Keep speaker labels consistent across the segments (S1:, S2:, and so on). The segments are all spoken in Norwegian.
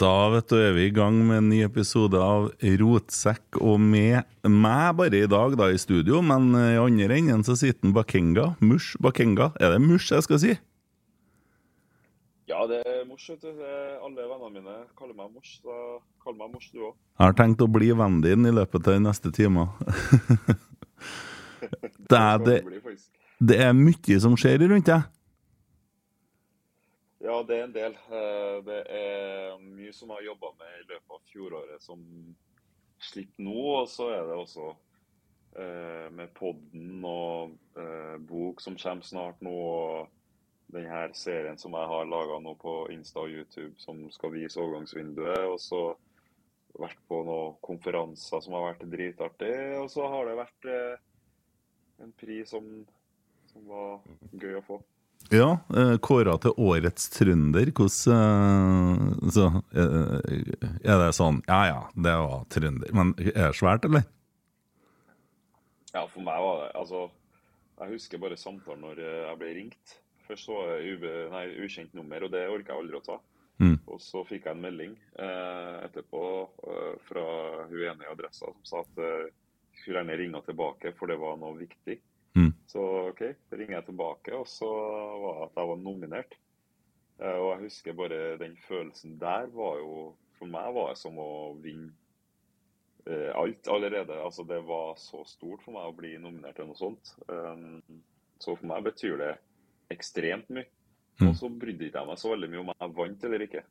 S1: Da vet du, er vi i gang med en ny episode av Rotsekk, og med meg bare i dag da i studio, men i andre enden så sitter en Bakenga. Mush Bakenga. Er det Mush jeg skal si?
S2: Ja, det er mors, vet du. Alle vennene mine kaller meg mors, så kall meg mors du òg.
S1: Jeg har tenkt å bli vennen din i løpet av de neste timer. det, det, det er mye som skjer rundt deg.
S2: Ja, det er en del. Eh, Det er mye som jeg har jobba med i løpet av fjoråret som slipper nå. Og så er det også eh, med podden og eh, bok som kommer snart nå. og den her serien som jeg har laga nå på Insta og YouTube som skal vise overgangsvinduet. Og så vært på noen konferanser som har vært dritartig. Og så har det vært en pris som, som var gøy å få.
S1: Ja, eh, kåra til årets trønder. Hvordan eh, så, eh, Er det sånn Ja ja, det var trønder. Men er det svært, eller?
S2: Ja, for meg var det Altså, jeg husker bare samtalen når jeg ble ringt. Først så var det nei, ukjent nummer, og det orka jeg aldri å ta.
S1: Mm.
S2: Og så fikk jeg en melding eh, etterpå eh, fra hun ene i Adressa som sa at eh, skulle gjerne ringe tilbake, for det var noe viktig.
S1: Mm.
S2: Så OK, ringer jeg tilbake, og så var det at jeg var nominert. Eh, og jeg husker bare den følelsen der var jo For meg var det som å vinne eh, alt allerede. Altså, det var så stort for meg å bli nominert til noe sånt. Um, så for meg betyr det ekstremt mye.
S1: Mm.
S2: Og så brydde ikke jeg meg så veldig mye om jeg vant eller ikke.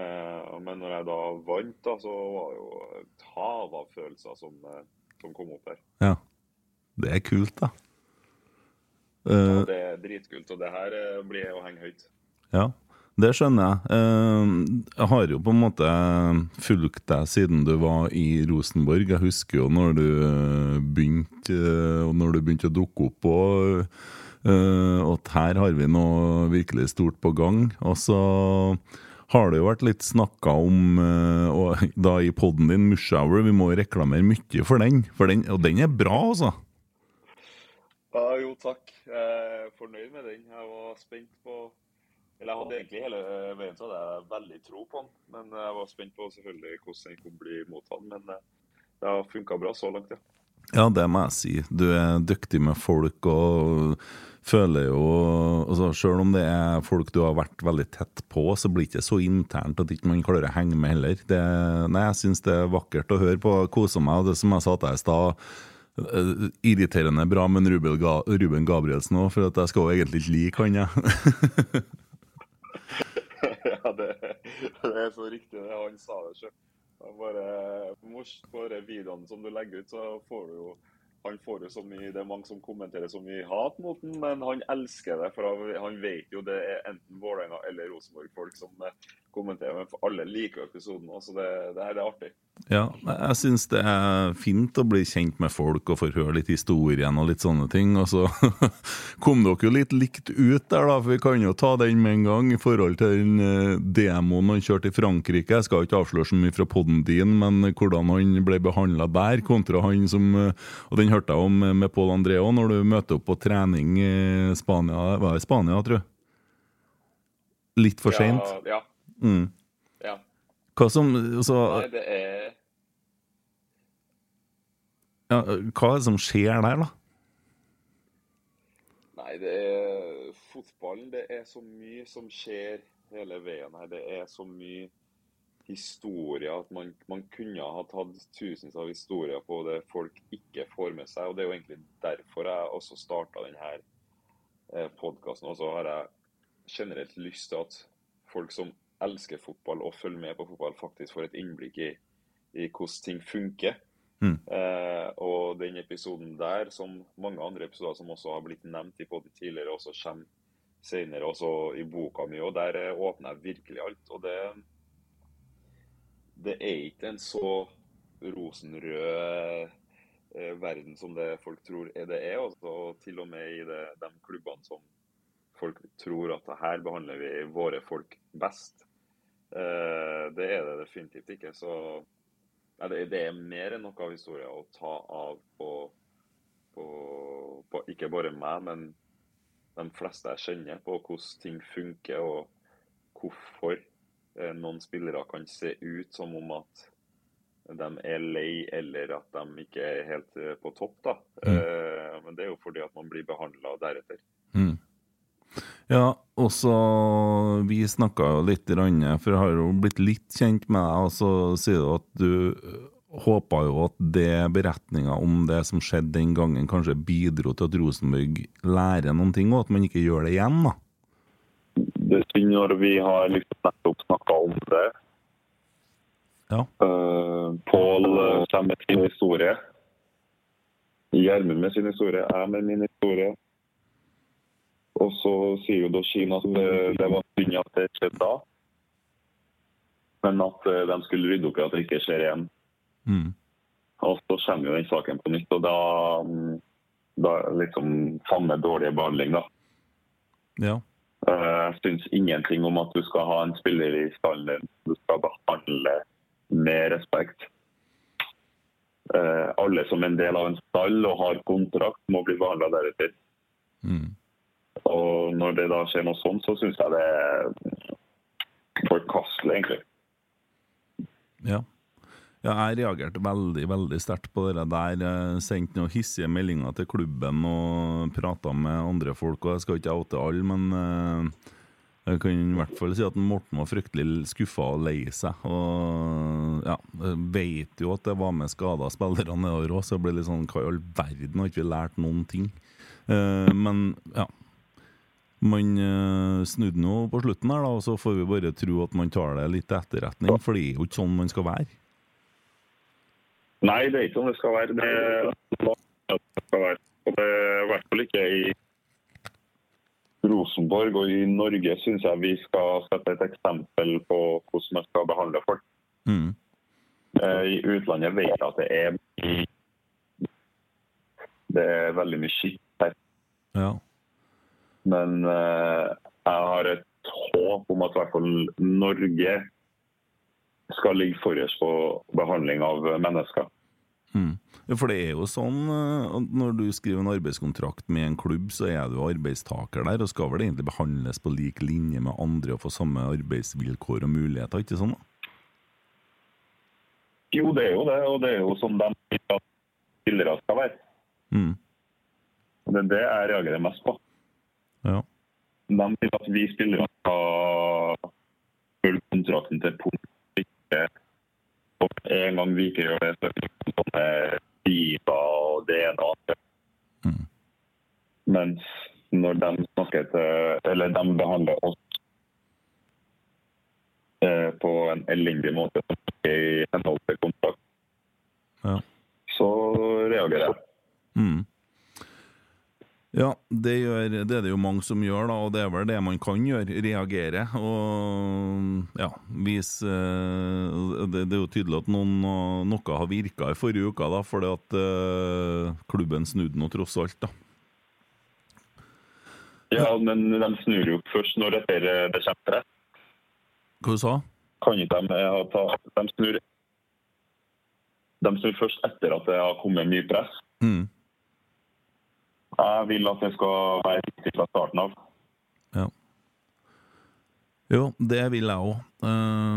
S2: Eh, men når jeg da vant, da, så var det jo et hav av følelser som, som kom opp der.
S1: Ja. Det er kult, da.
S2: Og
S1: Eh,
S2: det er dritkult. Og det her eh, blir å henge høyt.
S1: ja, det skjønner jeg. Eh, jeg har jo på en måte fulgt deg siden du var i Rosenborg. Jeg husker jo når du begynte, når du begynte å dukke opp og at her har vi noe virkelig stort på gang. Og så har det jo vært litt snakka om, og da i poden din, Mushhour, vi må reklamere mye for den, for den, og den er bra, altså.
S2: Takk. Jeg er fornøyd med den. Jeg var spent på Eller jeg hadde egentlig hele veien så hadde jeg veldig tro på den. Men jeg var spent på selvfølgelig hvordan den kunne bli mottatt. Men eh, det har funka bra så langt, ja.
S1: Ja, det må jeg si. Du er dyktig med folk og føler jo altså Selv om det er folk du har vært veldig tett på, så blir det ikke så internt at ikke man klarer å henge med heller. Det, nei, Jeg syns det er vakkert å høre på. Koser meg. og Det som jeg sa til deg i stad, eh, irriterende bra med Ruben, Ga Ruben Gabrielsen òg, for jeg skal jo egentlig ikke like han, jeg.
S2: ja, det, det er så riktig det. Han sa det sjøl. Bare bare videoene som du legger ut, så får du jo han får jo så mye, Det er mange som kommenterer så mye hat mot den, men han elsker det. For han vet jo det er enten Vålerenga eller Rosenborg-folk som eh, kommenterer. Men for alle liker episoden òg, så det, det her er artig.
S1: Ja, jeg syns det er fint å bli kjent med folk og få høre litt historien og litt sånne ting. Og så kom dere jo litt likt ut der, da, for vi kan jo ta den med en gang i forhold til den eh, demoen han kjørte i Frankrike. Jeg skal ikke avsløre så mye fra poden din, men hvordan han ble behandla der, kontra han som eh, Og den hørte jeg om med Pål André òg, når du møter opp på trening i Spania. Var det Spania, tror jeg? Litt for seint?
S2: Ja. ja.
S1: Mm.
S2: ja.
S1: Hva som så,
S2: Nei, det er
S1: ja, Hva er det som skjer der, da?
S2: Nei, det er fotballen. Det er så mye som skjer hele veien her. Det er så mye historier at man, man kunne ha tatt tusenvis av historier på det folk ikke får med seg. og Det er jo egentlig derfor jeg også starta denne eh, podkasten. Og så har jeg generelt lyst til at folk som elsker fotball og følger med på fotball, faktisk får et innblikk i, i hvordan ting funker.
S1: Mm.
S2: Eh, og den episoden der, som mange andre episoder som også har blitt nevnt i podden tidligere, også kommer senere også i boka mi, og der eh, åpner jeg virkelig alt. Og det, det er ikke en så rosenrød eh, verden som det folk tror er det er. og til og med i det, de klubbene som folk tror at her behandler vi våre folk best. Eh, det er det definitivt ikke. Så det, er mer enn nok av historier å ta av på, på, på, ikke bare meg, men de fleste jeg kjenner, på hvordan ting funker og hvorfor eh, noen spillere kan se ut som om at de er lei eller at de ikke er helt eh, på topp. da. Mm. Men det er jo fordi at man blir behandla deretter.
S1: Mm. Ja, og så Vi snakka jo litt, for jeg har jo blitt litt kjent med deg, og så sier du at du øh, håpa jo at det beretninga om det som skjedde den gangen, kanskje bidro til at Rosenborg lærer noen ting, og at man ikke gjør det igjen, da?
S2: Det er synd når vi har liksom nettopp snakka om det.
S1: Ja.
S2: Uh, Pål kommer med sin historie. Gjermund med sin historie. Jeg med min historie. Og så sier jo da Kina at det, det var synd at det skjedde da. Men at de skulle rydde opp i at det ikke skjer igjen.
S1: Mm.
S2: Og så kommer jo den saken på nytt, og da, da liksom samme dårlige behandling, da.
S1: Ja.
S2: Jeg syns ingenting om at du skal ha en spiller i stallen du skal behandle med respekt. Alle som er en del av en stall og har kontrakt, må bli behandla deretter.
S1: Mm.
S2: Og når det da skjer noe sånt, så syns jeg det er forkastelig, egentlig.
S1: Ja. ja. jeg reagerte veldig veldig sterkt på det der. Jeg sendte noen hissige meldinger til klubben og prata med andre folk. og Jeg skal ikke oute alle, men jeg kan i hvert fall si at Morten var fryktelig skuffa og lei seg. Og ja, vet jo at det var med skada spillere nedover òg, så jeg ble litt sånn Hva i all verden, har ikke vi lært noen ting? Men ja, man uh, snudde nå på slutten, her da, og så får vi bare tro at man tar det litt til etterretning. For det er jo ikke sånn man skal være.
S2: Nei, det er ikke sånn det skal være. Det er det skal være. Og det er i hvert fall ikke i Rosenborg og i Norge syns jeg vi skal sette et eksempel på hvordan man skal behandle folk.
S1: Mm.
S2: I utlandet vet jeg at det er det er veldig mye skitt her.
S1: Ja.
S2: Men uh, jeg har et håp om at i hvert fall Norge skal ligge forrest på behandling av mennesker.
S1: Mm. For det er jo sånn at når du skriver en arbeidskontrakt med en klubb, så er du arbeidstaker der, og skal vel egentlig behandles på lik linje med andre og få samme arbeidsvilkår og muligheter, ikke sånn? da?
S2: Jo, det er jo det, og det er jo sånn de spillere skal være.
S1: Mm.
S2: Det er det jeg reagerer mest på.
S1: Ja.
S2: De vil at vi spillere skal følge kontrakten til punkt. Ikke og en gang vi ikke gjør det, så er det sånne biler og det ene og andre.
S1: Mm.
S2: Mens når de snakker til Eller de behandler oss eh, på en elendig måte i henhold til kontrakt,
S1: Ja.
S2: så reagerer jeg.
S1: Mm. Ja, det, gjør, det er det jo mange som gjør, da, og det er vel det man kan gjøre. Reagere. Og ja, vise eh, det, det er jo tydelig at noen, noe har virka i forrige uke, da, fordi at uh, klubben snudde nå tross alt, da.
S2: Ja, men de snur jo først når dette det er til rett.
S1: Hva du sa
S2: Kan ikke de ha ta De snur De snur først etter at det har kommet mye press.
S1: Mm.
S2: Jeg vil at det skal være riktig fra starten av.
S1: Ja. Jo, det vil jeg òg.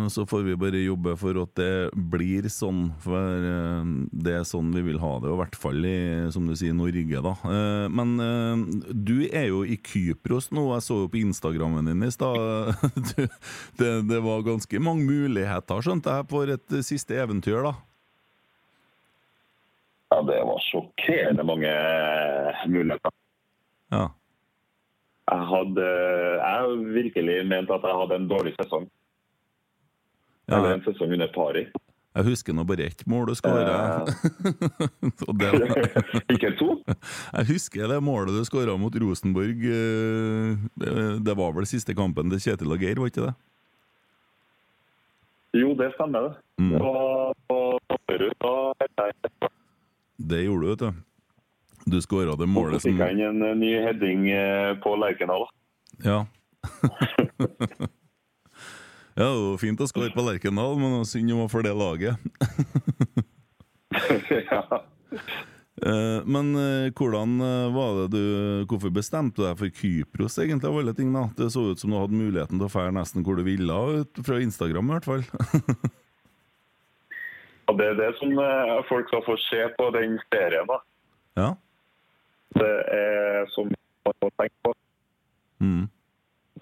S1: Så får vi bare jobbe for at det blir sånn. For eh, det er sånn vi vil ha det, og i hvert fall i som du sier, Norge, da. Eh, men eh, du er jo i Kypros nå. Jeg så jo på Instagrammen din i stad. Det, det var ganske mange muligheter, skjønte jeg, for et siste eventyr, da.
S2: Ja, det var sjokkerende mange muligheter.
S1: Ja.
S2: Jeg hadde Jeg virkelig mente at jeg hadde en dårlig sesong.
S1: Ja,
S2: Eller en sesong under pari.
S1: jeg husker nå bare ett mål du skåra.
S2: Ikke to?
S1: Jeg husker det målet du skåra mot Rosenborg. eh, Det var vel siste kampen til Kjetil og Geir, var ikke det?
S2: Jo, det stemmer. det.
S1: Mm.
S2: Og, var på og, Da
S1: Det gjorde du, vet du. Du skåra det
S2: så
S1: målet som
S2: fikk han en eh, ny heading eh, på Lerkendal.
S1: Ja. ja, det var fint å skåre på Lerkendal, men det var synd om å for det laget.
S2: ja.
S1: Eh, Men hvordan var det du Hvorfor bestemte du deg for Kypros, egentlig, av alle ting? da? Det så ut som du hadde muligheten til å fære nesten hvor du ville, fra Instagram i hvert fall.
S2: Og det er det som eh, folk skal få se på den serien. da.
S1: ja.
S2: Det er som man må tenke på.
S1: Mm.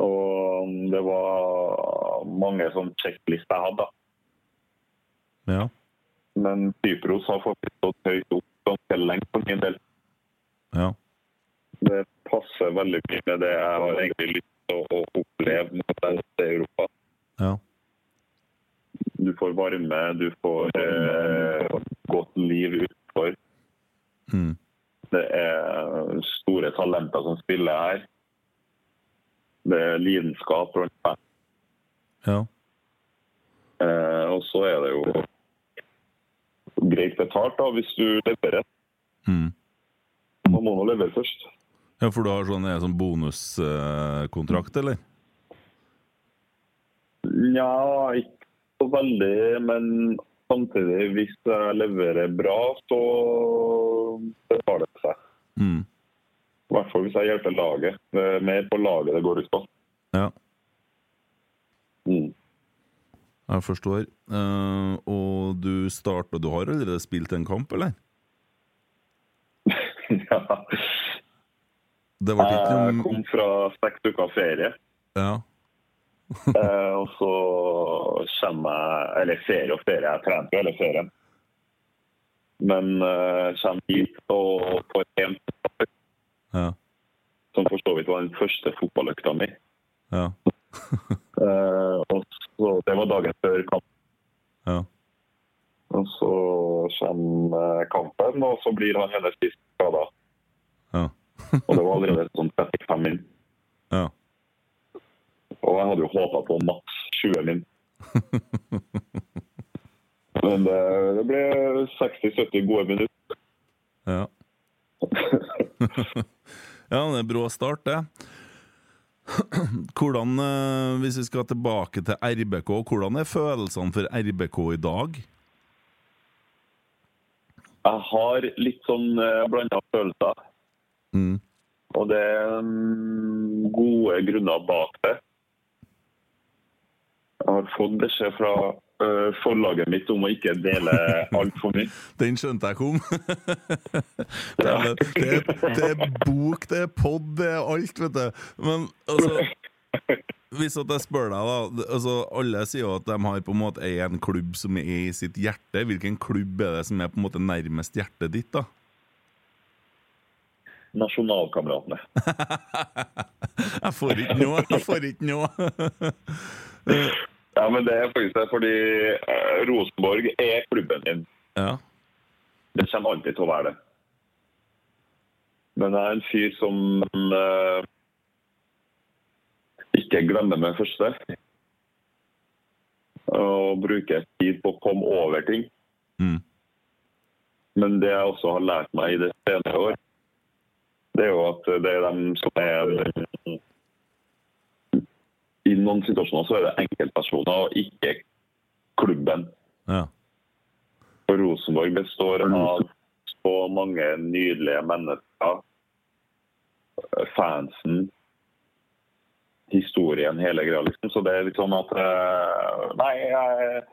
S2: Og det var mange sånn sjekklister jeg hadde. da.
S1: Ja.
S2: Men Kypros har faktisk stått høyt opp ganske lenge for min del.
S1: Ja.
S2: Det passer veldig mye med det jeg har egentlig lyst til å oppleve når jeg er i Europa.
S1: Ja.
S2: Du får varme, du får eh, godt liv utenfor.
S1: Mm.
S2: Det er store talenter som spiller her. Det er lidenskap rundt meg.
S1: Ja.
S2: Eh, og så er det jo greit betalt da, hvis du leverer.
S1: Mm.
S2: Man må nå levere først.
S1: ja, for du har sånn, sånn bonuskontrakt, eller?
S2: Nja, ikke så veldig, men samtidig, hvis jeg leverer bra, så betaler det seg.
S1: Mm.
S2: I hvert fall hvis jeg hjelper laget. Det er mer på laget det går ut på.
S1: Ja.
S2: Mm.
S1: Jeg forstår. Uh, og du starta Du har allerede spilt en kamp, eller?
S2: ja.
S1: Det ble ikke
S2: Jeg kom fra seks uker ferie,
S1: Ja.
S2: Eh, og så kommer jeg Eller ferie og ferie, jeg trener jo hele ferien. Men eh, kommer hit og får én
S1: Ja.
S2: som for så vidt var den første fotballøkta mi.
S1: Ja.
S2: Eh, og så, det var dagen før kamp.
S1: Ja.
S2: Og så kommer kampen, og så blir han hennes sist skada.
S1: Ja.
S2: Og det var allerede sånn 35 min.
S1: Ja.
S2: Og jeg hadde jo håpa på maks 20 min. Men det, det ble 60-70 gode minutter.
S1: Ja. ja, det er brå start, det. Hvordan, eh, Hvis vi skal tilbake til RBK, hvordan er følelsene for RBK i dag?
S2: Jeg har litt sånn blanda følelser.
S1: Mm.
S2: Og det er mm, gode grunner bak det. Jeg har fått beskjed fra forlaget mitt om å ikke dele altfor mye.
S1: Den skjønte jeg kom. det, er, det, det er bok, det er pod, det er alt, vet du. Men altså Hvis jeg spør deg, da altså, Alle sier jo at de har på en måte en klubb som er i sitt hjerte. Hvilken klubb er det som er på en måte nærmest hjertet ditt, da?
S2: Nasjonalkameratene.
S1: Jeg får ikke noe! Jeg får ikke noe!
S2: Ja, men det er faktisk det, fordi øh, Rosenborg er klubben din.
S1: ja.
S2: Det kommer alltid til å være det. Men jeg er en fyr som uh, ikke glemmer meg første. Og bruker tid på å komme over ting.
S1: Mm.
S2: Men det jeg også har lært meg i det senere år, det er jo at det er dem som er I noen situasjoner så er det enkeltpersoner og ikke klubben.
S1: Ja.
S2: For Rosenborg består av så mange nydelige mennesker. Fansen, historien, hele greia. Liksom. Så det er litt sånn at eh, Nei, jeg,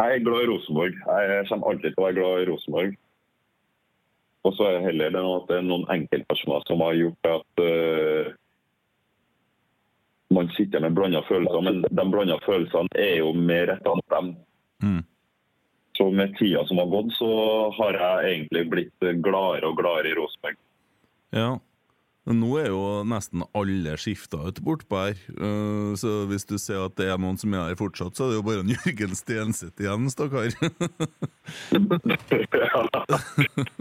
S2: jeg er glad i Rosenborg. Jeg kommer alltid til å være glad i Rosenborg. Og så er det heller det at det er noen enkeltpersoner som har gjort at uh, man sitter med blanda følelser. Men de blanda følelsene er jo mer retta mot dem.
S1: Mm.
S2: Så med tida som har gått, så har jeg egentlig blitt gladere og gladere i Rosenborg.
S1: Ja. Men nå er jo nesten alle skifta ut bortpå her. Eh, så hvis du ser at det er noen som er her fortsatt, så er det jo bare en Jørgen Stenseth igjen, stakkar.
S2: ja.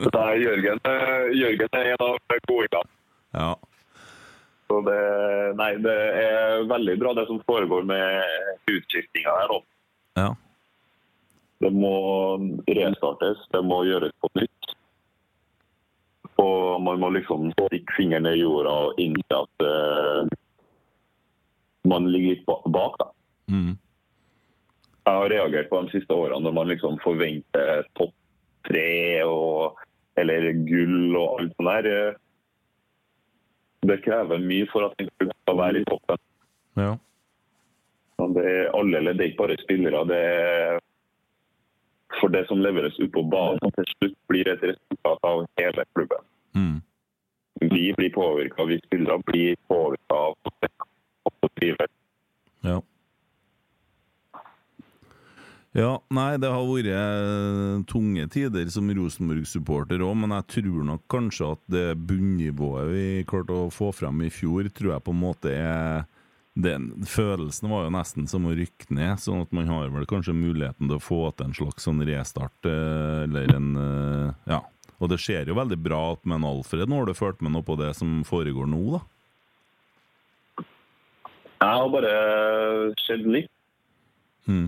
S2: Nei, Jørgen, eh, Jørgen er en av godingene.
S1: ja.
S2: Så det, nei, det er veldig bra det som foregår med utskiftinga her nå.
S1: Ja.
S2: Det må restartes, det må gjøres på nytt. Og man må liksom stikke fingeren i jorda og innse at uh, man ligger litt bak. da.
S1: Mm.
S2: Jeg har reagert på de siste årene når man liksom forventer topp tre og, eller gull og alt sånt der. Det krever mye for at en klubb skal være i toppen.
S1: ja.
S2: Det er alle ledd, ikke bare spillere. det er For det som leveres ut på banen, til slutt blir et resultat av hele klubben.
S1: Mm.
S2: Vi blir påvirka, vi spillere blir påvirka av å drive.
S1: Ja. Ja, nei, det har vært eh, tunge tider som Rosenborg-supporter òg, men jeg tror nok kanskje at det bunnivået vi klarte å få frem i fjor, tror jeg på en måte er den Følelsen var jo nesten som å rykke ned, sånn at man har vel kanskje muligheten til å få til en slags sånn restart, eh, eller en eh, Ja. Og det ser jo veldig bra ut med en Alfred. Nå har du fulgt med noe på det som foregår nå, da?
S2: Jeg har bare sett litt.
S1: Mm.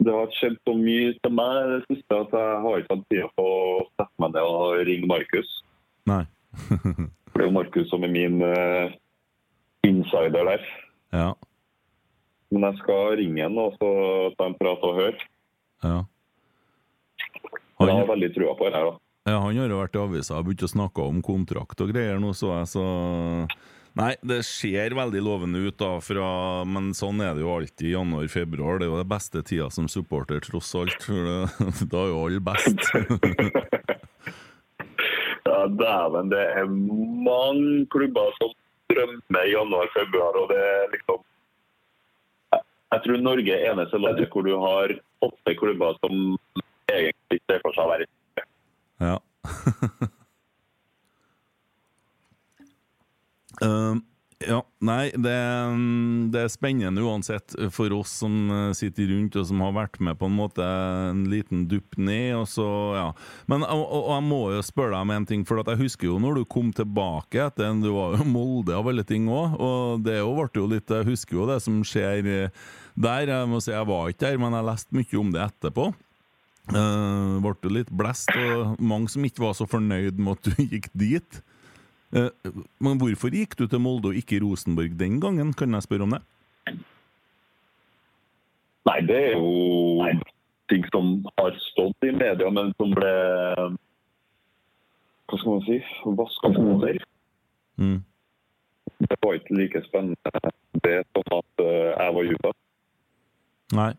S2: Det har skjedd så mye til meg i det siste at jeg har ikke hatt tid på å sette meg ned og ringe Markus.
S1: Nei.
S2: For det er jo Markus som er min uh, insider der.
S1: ja.
S2: Men jeg skal ringe han og så ta en prat og høre.
S1: Ja.
S2: Han... jeg har veldig trua på det her. da.
S1: ja, han har jo vært i avisa og begynt å snakke om kontrakt og greier nå, så jeg, så Nei, det ser veldig lovende ut, da, fra, men sånn er det jo alltid i januar-februar. Det er jo det beste tida som supporter, tross alt. Da er jo alle best.
S2: Ja, Dæven, det er mange klubber som drømmer i januar-februar. og det er liksom... Jeg- Jeg tror Norge er eneste landet hvor du har åtte klubber som egentlig ser for seg å være i
S1: Ja. Um, ja, nei, det, det er spennende uansett for oss som eh, sitter rundt og som har vært med på en måte en liten dupp ned. Og så, ja. Men og, og jeg må jo spørre deg om en ting, for jeg husker jo når du kom tilbake etter Du var jo Molde av alle ting òg, og det jo ble jo litt Jeg husker jo det som skjer eh, der. Jeg må si jeg var ikke der, men jeg leste mye om det etterpå. Uh, ble jo litt blest, og mange som ikke var så fornøyd med at du gikk dit. Eh, men hvorfor gikk du til Molde og ikke Rosenborg den gangen, kan jeg spørre om det?
S2: Nei, det er jo ting som har stått i media, men som ble Hva skal man si? Vaska hoder.
S1: Mm.
S2: Det var ikke like spennende det som at eh, jeg var ute.
S1: Nei.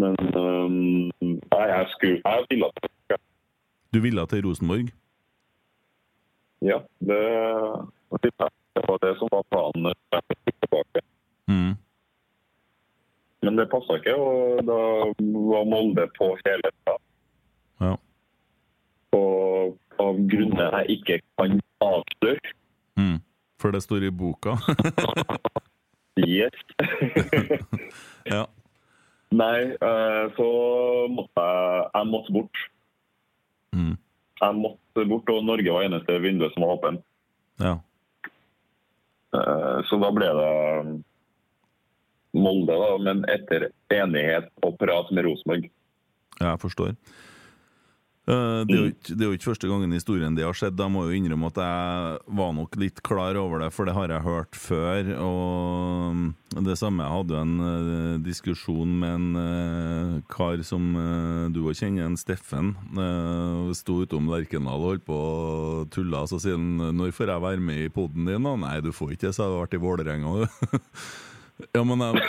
S2: Men um, nei, jeg skulle Jeg ville til
S1: Du ville til Rosenborg?
S2: Ja, det, var det som var planen. når jeg gikk tilbake.
S1: Mm.
S2: Men det passa ikke, og da var Molde på hele tida.
S1: Ja.
S2: Og av grunner jeg ikke kan avsløre.
S1: Mm. For det står i boka?
S2: Yes.
S1: ja.
S2: Nei, eh, så måtte jeg Jeg måtte bort.
S1: Mm.
S2: Jeg måtte bort, og Norge var eneste vinduet som var åpent.
S1: Ja.
S2: Eh, Så da ble det Molde, da, men etter enighet og prat med Rosenborg.
S1: Ja, jeg forstår. Eh, Det er, jo ikke, det er jo ikke første gangen i historien det har skjedd. Jeg må jo innrømme at jeg var nok litt klar over det, for det har jeg hørt før. Og det samme, jeg hadde jo en eh, diskusjon med en eh, kar som du òg kjenner, en Steffen. Sto utom Lerkendal og holdt på og tulle, Så sier han 'Når får jeg være med i poden din?' da? 'Nei, du får ikke det', så jeg har vært i Vålerenga, du. Ja, men, jeg,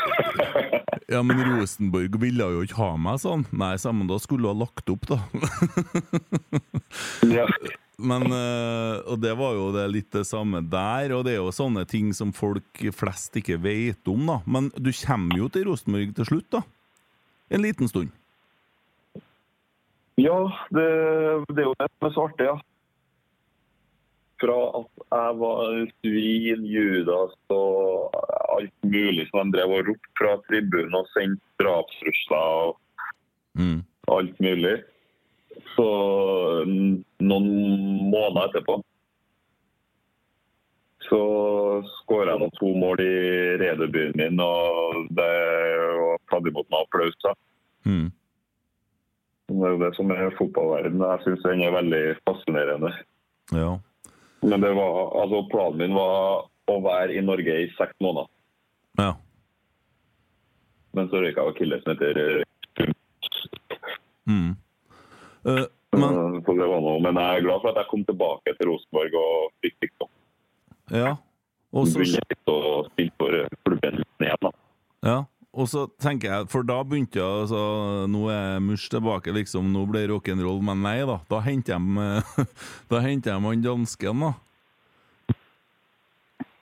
S1: ja, men Rosenborg ville jo ikke ha meg sånn. Nei, sammen da skulle du ha lagt opp, da.
S2: Ja.
S1: Men, eh, og det var jo det litt det samme der, og det er jo sånne ting som folk flest ikke vet om, da. Men du kommer jo til Rosenborg til slutt, da. En liten stund.
S2: Ja, det, det er jo det som er så artig, ja. Fra at jeg var svin, Judas og alt mulig som de drev og ropte fra tribunen og sendte drapstrusler og
S1: Mm.
S2: alt mulig. Så mm, noen måneder etterpå så skåra jeg noen to mål i redebyen min, og det var tatt imot med applaus. da.
S1: Mm.
S2: Det er jo det som er fotballverdenen. Jeg syns den er veldig fascinerende.
S1: Ja.
S2: Men det var, altså planen min var å være i Norge i seks måneder.
S1: Ja.
S2: Men så røyka akillesen etter eh,
S1: Mm. uh, men
S2: Så det var noe. Men jeg er glad for at jeg kom tilbake til Rosenborg og fikk fiksa
S1: Ja. Og så
S2: begynne litt å spille for klubben igjen. da.
S1: Ja, og så tenker jeg, for da begynte jeg altså, Nå er Mush tilbake, liksom. Nå ble rock'n'roll, men nei da. Da henter jeg Da henter de han dansken, da.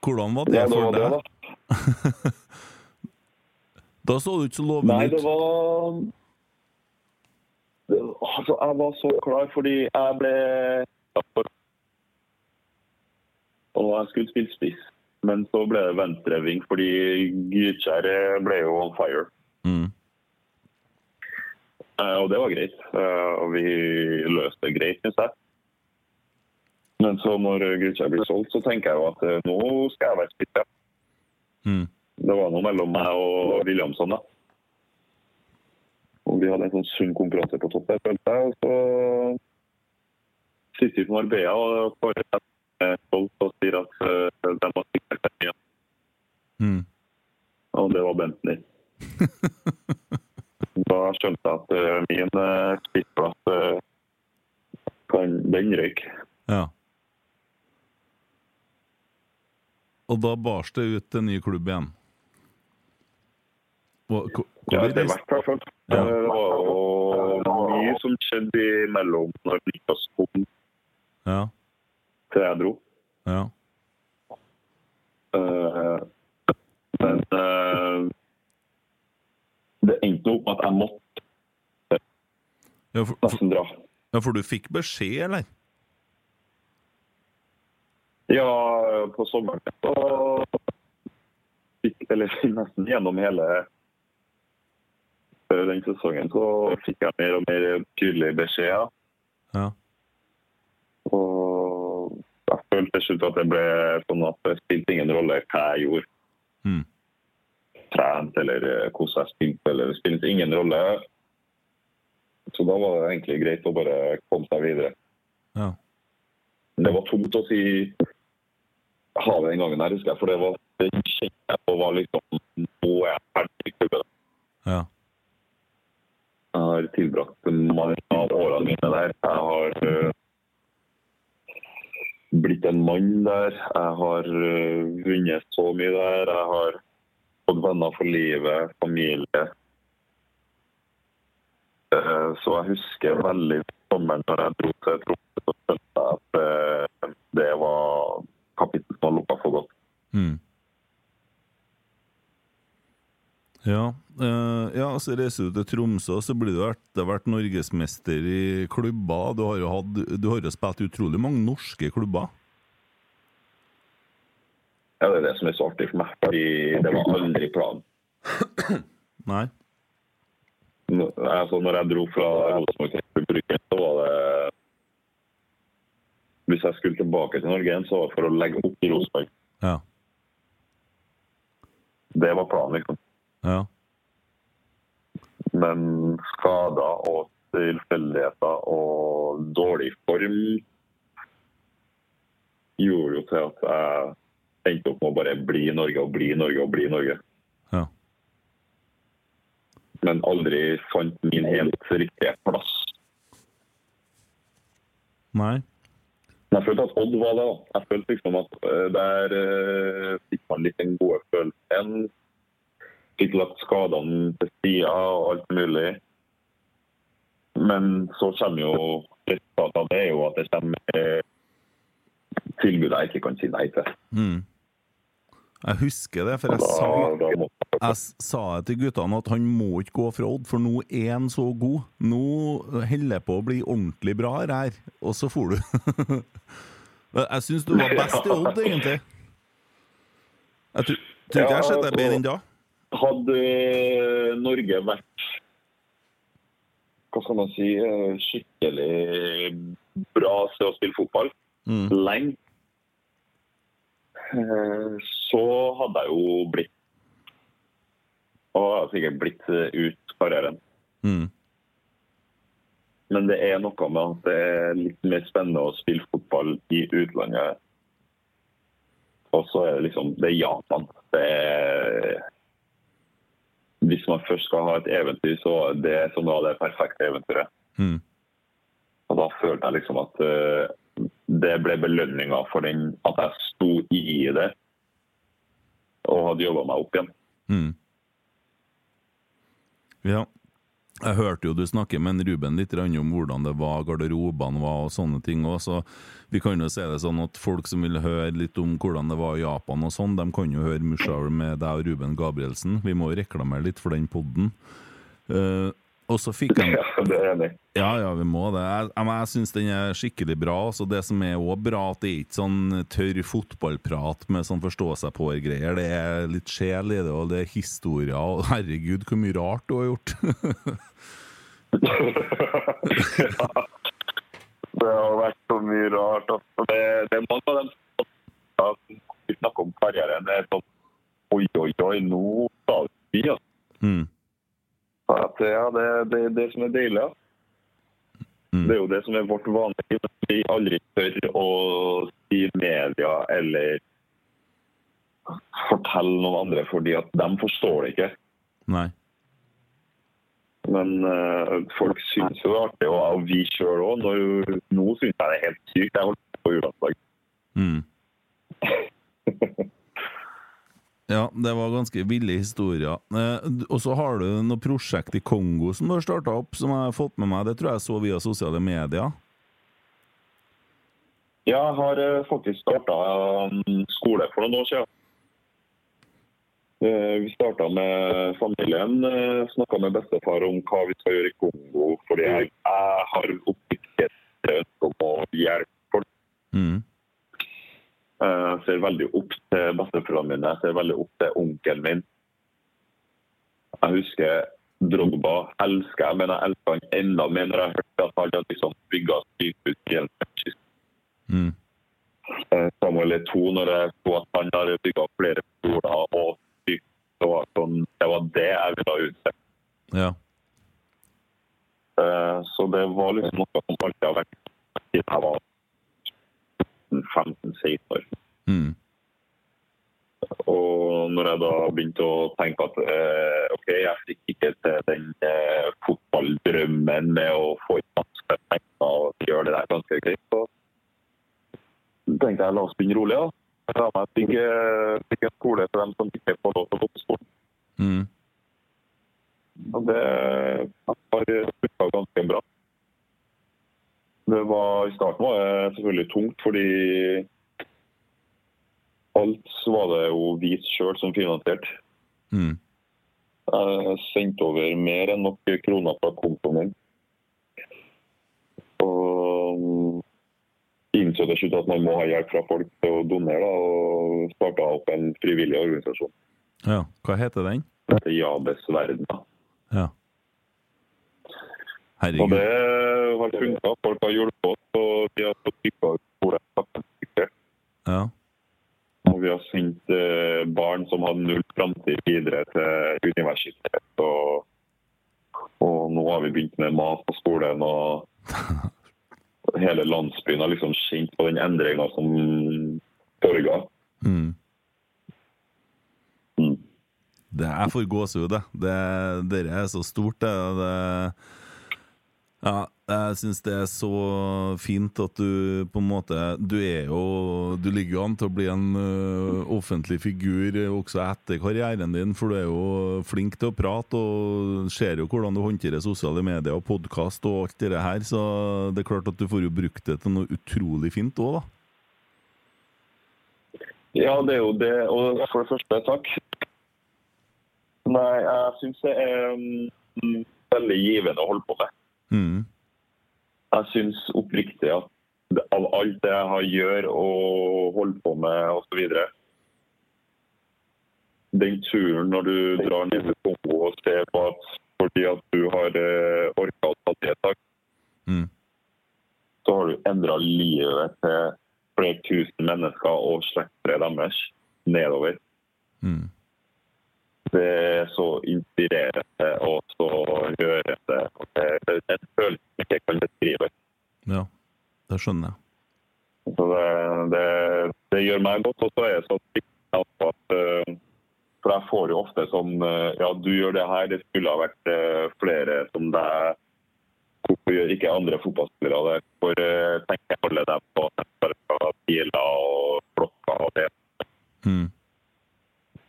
S1: Hvordan var det
S2: Ja, det
S1: for deg?
S2: da.
S1: Da så du ikke så lovende ut.
S2: Nei, det var Altså, jeg var så klar fordi jeg ble Og jeg skulle spille spiss, men så ble det venstreving fordi Gytkjær ble jo on fire.
S1: Mm.
S2: Eh, Og det var greit. Eh, Og vi løste det greit, syns jeg. Men så når Gytkjær blir solgt, så tenker jeg jo at eh, nå skal jeg være spiss.
S1: Mm.
S2: Det var noe mellom meg og Williamson, da. Og vi hadde en sånn sunn konkurranse på topp der, følte jeg. Og så sitter vi på Marbella og får er stolt og sier at uh, de har sikkert seg igjen.
S1: Mm.
S2: Og det var Bentley. da skjønte jeg at uh, min uh, spissplass uh, kan, den røyk.
S1: Ja. Og da bars det ut til ny klubb igjen. Hvor, hvor,
S2: Ja, det i hvert fall.
S1: Ja.
S2: Det var mye som skjedde imellom når Niklas kom
S1: Ja.
S2: Til jeg dro.
S1: Ja.
S2: Uh, men uh, det endte opp med at jeg måtte
S1: Ja, for,
S2: nesten dra.
S1: ja, for du fikk beskjed, eller?
S2: Ja, på sommeren så fikk Eller nesten gjennom hele eh, den sesongen så fikk jeg mer og mer tydelige beskjeder.
S1: Ja.
S2: Og følte til slutt at det ble sånn at det spilte ingen rolle hva jeg gjorde.
S1: Mm.
S2: Trent eller eh, hvordan jeg spilte, eller det spilte ingen rolle. Så da var det egentlig greit å bare komme seg videre.
S1: Ja.
S2: Det var tungt å si ha det den gangen her, husker jeg. For det var det kjente jeg på var liksom Nå er jeg ferdig i klubben.
S1: Ja.
S2: Jeg har tilbrakt mange av årene mine der. Jeg har øh, blitt en mann der. Jeg har øh, vunnet så mye der. Jeg har fått venner for livet, familie. Eh, Så jeg husker veldig sommeren når jeg dro til Tromsø, og skjønte at øh, det var kapittel som var lukka for godt.
S1: Mm. Ja, uh, ja, så reiser du til Tromsø, så blir du etter hvert norgesmester i klubber. Du har jo, hatt, du har jo spilt utrolig mange norske klubber.
S2: Ja, Det er det som er så artig for meg, fordi det var aldri planen.
S1: Nei?
S2: Altså, når jeg dro fra Rosenborg til så var det hvis jeg skulle tilbake til Norge igjen, så var det for å legge opp i Rosenborg.
S1: Ja.
S2: Det var planen, liksom.
S1: Ja.
S2: Men skader og tilfeldigheter og dårlig form gjorde jo til at jeg endte opp med å bare bli i Norge og bli i Norge og bli i Norge.
S1: Ja.
S2: Men aldri fant min helt riktige plass.
S1: Nei.
S2: Men jeg følte at Odd var det. da. Jeg følte liksom at eh, der eh, fikk man litt den gode følelsen. Fikk lagt skadene til sida og alt mulig. Men så kommer jo resultatet av det er jo at det kommer tilbud jeg ikke kan si nei til.
S1: Mm. Jeg husker det, for
S2: jeg,
S1: jeg sa
S2: da, da
S1: Jeg sa til guttene at han må ikke gå fra Odd, for nå er han så god. Nå holder jeg på å bli ordentlig bra her, og så for du. jeg syns du var best i Odd, egentlig. Jeg tror tror ikke jeg har sett deg bedre enn da.
S2: Hadde eh, Norge vært hva skal man si, eh, skikkelig bra til å spille fotball
S1: Mm.
S2: lenge, eh, så hadde jeg jo blitt Og sikkert blitt ut karrieren.
S1: Mm.
S2: Men det er noe med at det er litt mer spennende å spille fotball i utlandet. Og så er det liksom Det er Japan. Det er Hvis man først skal ha et eventyr, så er det som var det perfekte eventyret.
S1: Mm.
S2: Og da følte jeg liksom at uh, det ble belønninga for den at jeg sto i det og hadde jobba meg opp igjen.
S1: Mm. Ja. Jeg hørte jo du snakke med en Ruben litt om hvordan det var, garderobene var og sånne ting òg, så vi kan jo se det sånn at folk som vil høre litt om hvordan det var i Japan og sånn, de kan jo høre Mushaul med deg og Ruben Gabrielsen. Vi må jo reklamere litt for den podden. Eh, og så fikk han
S2: Ja, det er enig.
S1: Ja, ja, vi må det. Jeg, jeg, jeg syns den er skikkelig bra. Så det som er òg bra, at det er ikke sånn tørr fotballprat med sånn forstå-seg-på-greier. Det er litt sjel i det, og det er historier. Og herregud, hvor mye rart du har gjort!
S2: Det har vært så mye rart. Altså. Det, det er mange av dem som vi snakker om karrieren. Det er sånn Oi, oi, oi, nå sa vi altså.
S1: mm.
S2: At, ja, det er det, det som er deilig.
S1: Mm.
S2: Det er jo det som er vårt vanlige at Vi aldri tør å si media eller fortelle noen andre, fordi at de forstår det ikke.
S1: Nei.
S2: Men uh, folk syns jo det er artig, og, og vi sjøl òg. Nå syns jeg det er helt sykt. Jeg holdt på juledag.
S1: Mm. Ja, det var ganske ville historier. Eh, og så har du noe prosjekt i Kongo som du har starta opp, som jeg har fått med meg. Det tror jeg så via sosiale medier.
S2: Ja, jeg har eh, faktisk starta skole for noen år siden. Eh, Vi starta med familien. eh, Snakka med bestefar om hva vi skal gjøre i Kongo. Fordi jeg, jeg har oppriktig ønske om å hjelpe folk.
S1: Mm.
S2: Eh, Jeg ser veldig opp til besteforeldrene mine. Jeg ser veldig opp til onkelen min. Jeg husker Drogba elsker jeg, men jeg elsker han enda mer når jeg hørte at han hadde liksom bygga sykehus i Elfenbenskysten.
S1: Mm.
S2: Samuel er to når jeg så at han har bygga flere skoler og sykehus, sånn, det var det jeg ville ha utført.
S1: Ja.
S2: Eh, Så det var liksom noe som alltid har vært siden jeg var 15-16 år.
S1: Mm.
S2: Og når jeg da begynte å tenke at eh, OK, jeg fikk ikke til den eh, fotballdrømmen med å få inn masse penger og gjøre det der ganske greit, så tenkte jeg la oss begynne rolig. da. La meg bygge, fikk en skole for dem som ikke får lov til å gå på skolen.
S1: Mm.
S2: Og det har funka ganske bra. Det var, I starten var det selvfølgelig tungt, fordi alt var det jo vi sjøl som finansierte.
S1: Mm.
S2: Jeg sendte over mer enn nok kroner fra kontoen min. Og innså til slutt at man må ha hjelp fra folk til å donere, da, og starta opp en frivillig organisasjon.
S1: Ja. Hva heter den?
S2: Det heter Jabes verden. da.
S1: Ja.
S2: Og det har funka. Folk har hjulpet oss, og vi har fått trykka ut skole.
S1: Ja.
S2: Og vi har sendt eh, barn som hadde null framtid videre til universitet. Og, og nå har vi begynt med mat på skolen. og Hele landsbyen har liksom kjent på den endringa som foregår.
S1: Mm.
S2: Mm.
S1: Det er for gåsehud, det. Dette er så stort, det. det ja, jeg syns det er så fint at du på en måte Du er jo Du ligger jo an til å bli en uh, offentlig figur også etter karrieren din, for du er jo flink til å prate og ser jo hvordan du håndterer sosiale medier og podkast og alt det her, så det er klart at du får jo brukt det til noe utrolig fint òg, da.
S2: Ja, det er jo det. Og for det første, takk. Nei, jeg syns det er um, veldig givende å holde på med.
S1: Mm.
S2: Jeg syns oppriktig at av alt det jeg har gjør og holder på med osv. Den turen når du drar ned til Kongo og ser på at fordi at du har eh, orka å ta det tak,
S1: Mm.
S2: så har du endra livet til flere tusen mennesker og slektere deres nedover.
S1: Mm.
S2: Det er så inspirerende og så rørende. Det det er en følelse jeg ikke kan beskrive.
S1: Ja, det skjønner jeg.
S2: Så det, det, det gjør meg godt. Og så er jeg så sikker at eh, For jeg får jo ofte sånn eh, Ja, du gjør det her, det skulle ha vært eh, flere som deg. Hvorfor gjør ikke andre fotballspillere det? Eh, tenker alle dem på biler og klokker og det?
S1: Mm.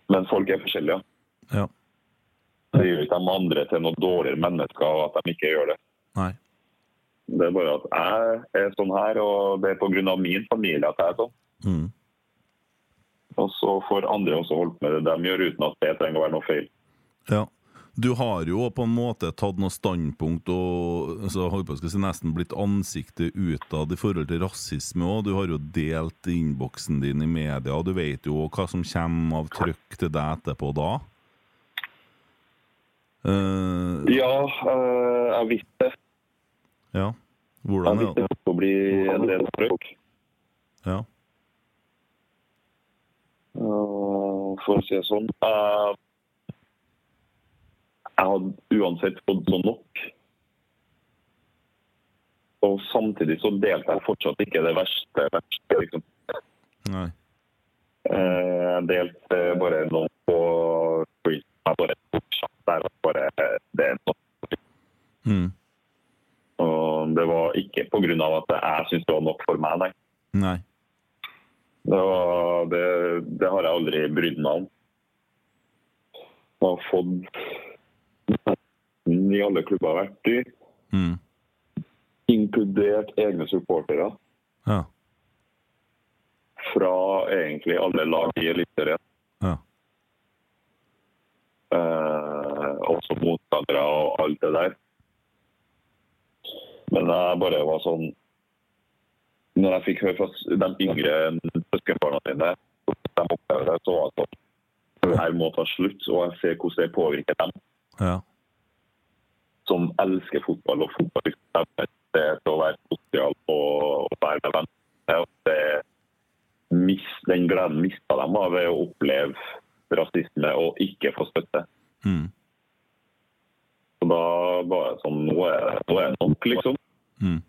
S2: Men folk er forskjellige.
S1: Ja.
S2: Det gjør ikke de andre til noen dårligere mennesker av at de ikke gjør det.
S1: Nei.
S2: Det er bare at jeg er sånn her, og det er pga. min familie at jeg er sånn.
S1: Mm.
S2: Og så får andre også holdt med det de gjør, uten at det trenger å være noe feil.
S1: Ja. Du har jo på en måte tatt noe standpunkt og så holdt på å si, nesten blitt ansiktet utad i forhold til rasisme òg. Du har jo delt innboksen din i media, og du vet jo hva som kommer av trøkk til deg etterpå da. Eh,
S2: Ja, uh, jeg visste
S1: ja.
S2: Jeg
S1: Hvordan
S2: visste
S1: er det?
S2: skulle bli en del strøk.
S1: Ja.
S2: Uh, For å si det sånn. Jeg, jeg hadde uansett fått så nok. Og samtidig så delte jeg fortsatt ikke det verste. verste liksom.
S1: Nei.
S2: Jeg delte bare noe
S1: Mm.
S2: Og det var ikke pga. at jeg syntes det var nok for meg, nei.
S1: Nei.
S2: Det, var, det, det har jeg aldri brydd meg om. Jeg har fått i alle klubber jeg har vært i,
S1: Mm.
S2: inkludert egne supportere
S1: Ja.
S2: fra egentlig alle lag i Eliteserien.
S1: Ja.
S2: Eh, også motstandere og alt det der. Men jeg bare var sånn Når jeg fikk høre fra s- de yngre søskenbarna dine, de opplever det, så altså, det Det her må ta slutt, og jeg ser hvordan det påvirker dem
S1: Ja.
S2: som elsker fotball og fotball. liksom, Det er til å være sosial og, og være med venner. Og det, mis, den gleden mista dem av ved å oppleve rasisme og ikke få støtte.
S1: Mm.
S2: Så da var det sånn Nå er, nå er det nok, liksom.
S1: Mm.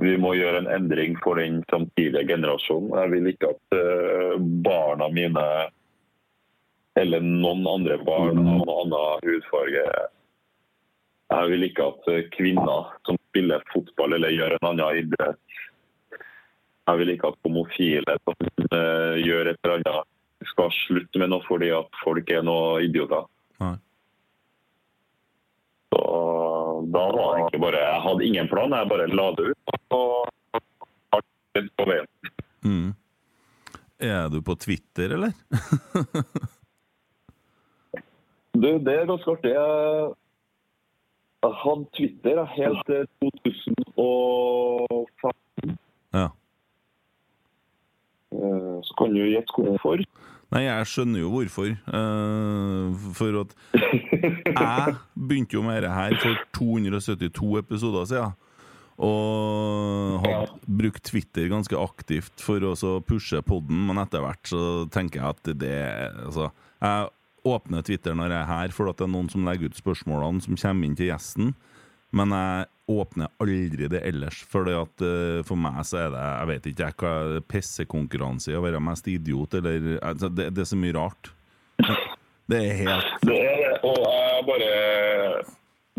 S2: Vi må gjøre en endring for den framtidige generasjonen. Jeg vil ikke at eh, barna mine eller noen andre barn av noen annen hudfarge Jeg vil ikke at eh, kvinner som spiller fotball eller gjør en annen idrett Jeg vil ikke at homofile som eh, gjør et eller annet, skal slutte med noe fordi at folk er noe idioter.
S1: Nei.
S2: Så da var det egentlig bare Jeg hadde ingen plan, jeg bare la det ut. Og skjedde på veien.
S1: Mm. Er du på Twitter, eller?
S2: Du, det er ganske artig. Jeg, jeg hadde Twitter helt til 2015.
S1: Ja.
S2: Eh, Så kan du gjette hvorfor.
S1: Nei, jeg skjønner jo hvorfor. Eh, for at jeg begynte jo med dette her for 272 episoder siden. Og har brukt Twitter ganske aktivt for å pushe podden, men etter hvert så tenker jeg at det Altså, jeg åpner Twitter når jeg er her, for at det er noen som legger ut spørsmålene som kommer inn til gjesten. Men jeg åpner aldri det ellers, for at eh, for meg så er det Jeg vet ikke jeg hva det, pissekonkurranse i å være mest idiot, eller altså, det, det er så mye rart. Det er helt
S2: Det er det. Og jeg bare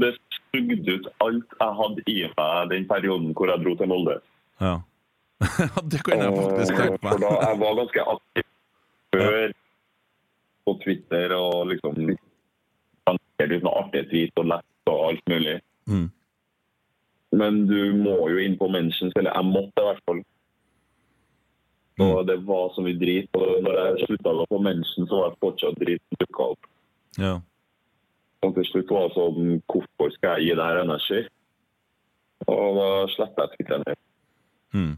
S2: Det sugde ut alt jeg hadde i meg den perioden hvor jeg dro til Molde.
S1: Ja. Det kan jeg faktisk tenke
S2: For da jeg var ganske aktiv før på Twitter og liksom lanserte litt sånne artige tweets og lett og alt mulig.
S1: Mm.
S2: Men du må jo inn på mentions, eller jeg måtte i hvert fall. Og
S1: Mm.
S2: det var så mye drit. Og når jeg slutta å få på mention, så var jeg fortsatt drit dukka opp.
S1: Ja.
S2: Og til slutt var det sånn Hvorfor skal jeg gi det her energi? Og da sletta jeg Twitteren helt.
S1: Mm.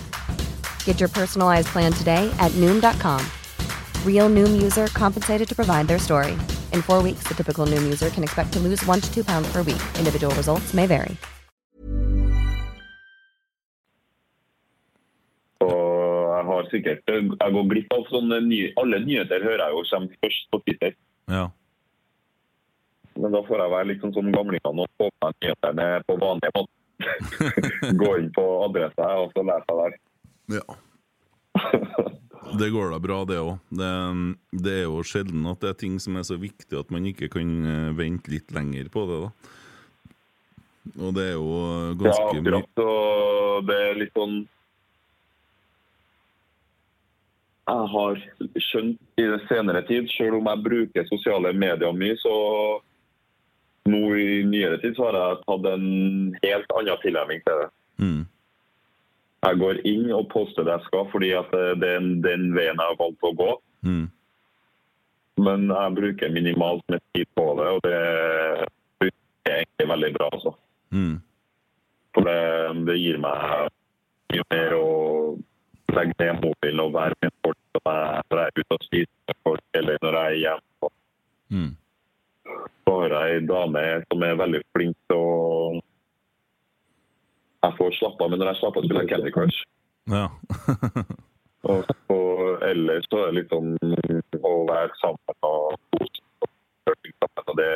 S3: Get your personalized plan today at Noom.com. Real Noom user compensated to provide their story. In four weeks, the typical Noom user can expect to lose one to two pounds per week. Individual results may vary.
S2: Og jeg har sikkert Jeg går glipp av sånne nye Alle nyheter hører jeg jo kommer først på Twitter.
S1: Ja.
S2: Men da får jeg være litt sånn som gamlingene og få meg nyhetene på vanlig måte. Gå inn på adressa og så lese der.
S1: Ja. Det går da bra, det òg. Det, det er jo sjelden at det er ting som er så viktig at man ikke kan eh, vente litt lenger på det, da. Og det er jo ganske mye Ja,
S2: akkurat. Og det er litt sånn Jeg har skjønt i det senere tid, selv om jeg bruker sosiale medier mye, så nå i nyere tid så har jeg tatt en helt annen tilnærming til det.
S1: mm.
S2: Jeg går inn og poster det jeg skal, fordi at det er den, veien jeg har valgt å gå.
S1: Mm.
S2: Men jeg bruker minimalt med tid på det, og det funker egentlig veldig bra. Altså.
S1: Mm.
S2: For det, det gir meg mye mer å legge ned mobilen og være med folk når jeg er ute og spiser folk, eller når jeg er hjemme.
S1: Mm.
S2: Så har jeg ei dame som er veldig flink til å Jeg får slappe av, men når jeg slapper av, spiller jeg Candy Crush.
S1: Ja.
S2: Og og, ellers så er det litt sånn å være sammen og kose sammen. Det,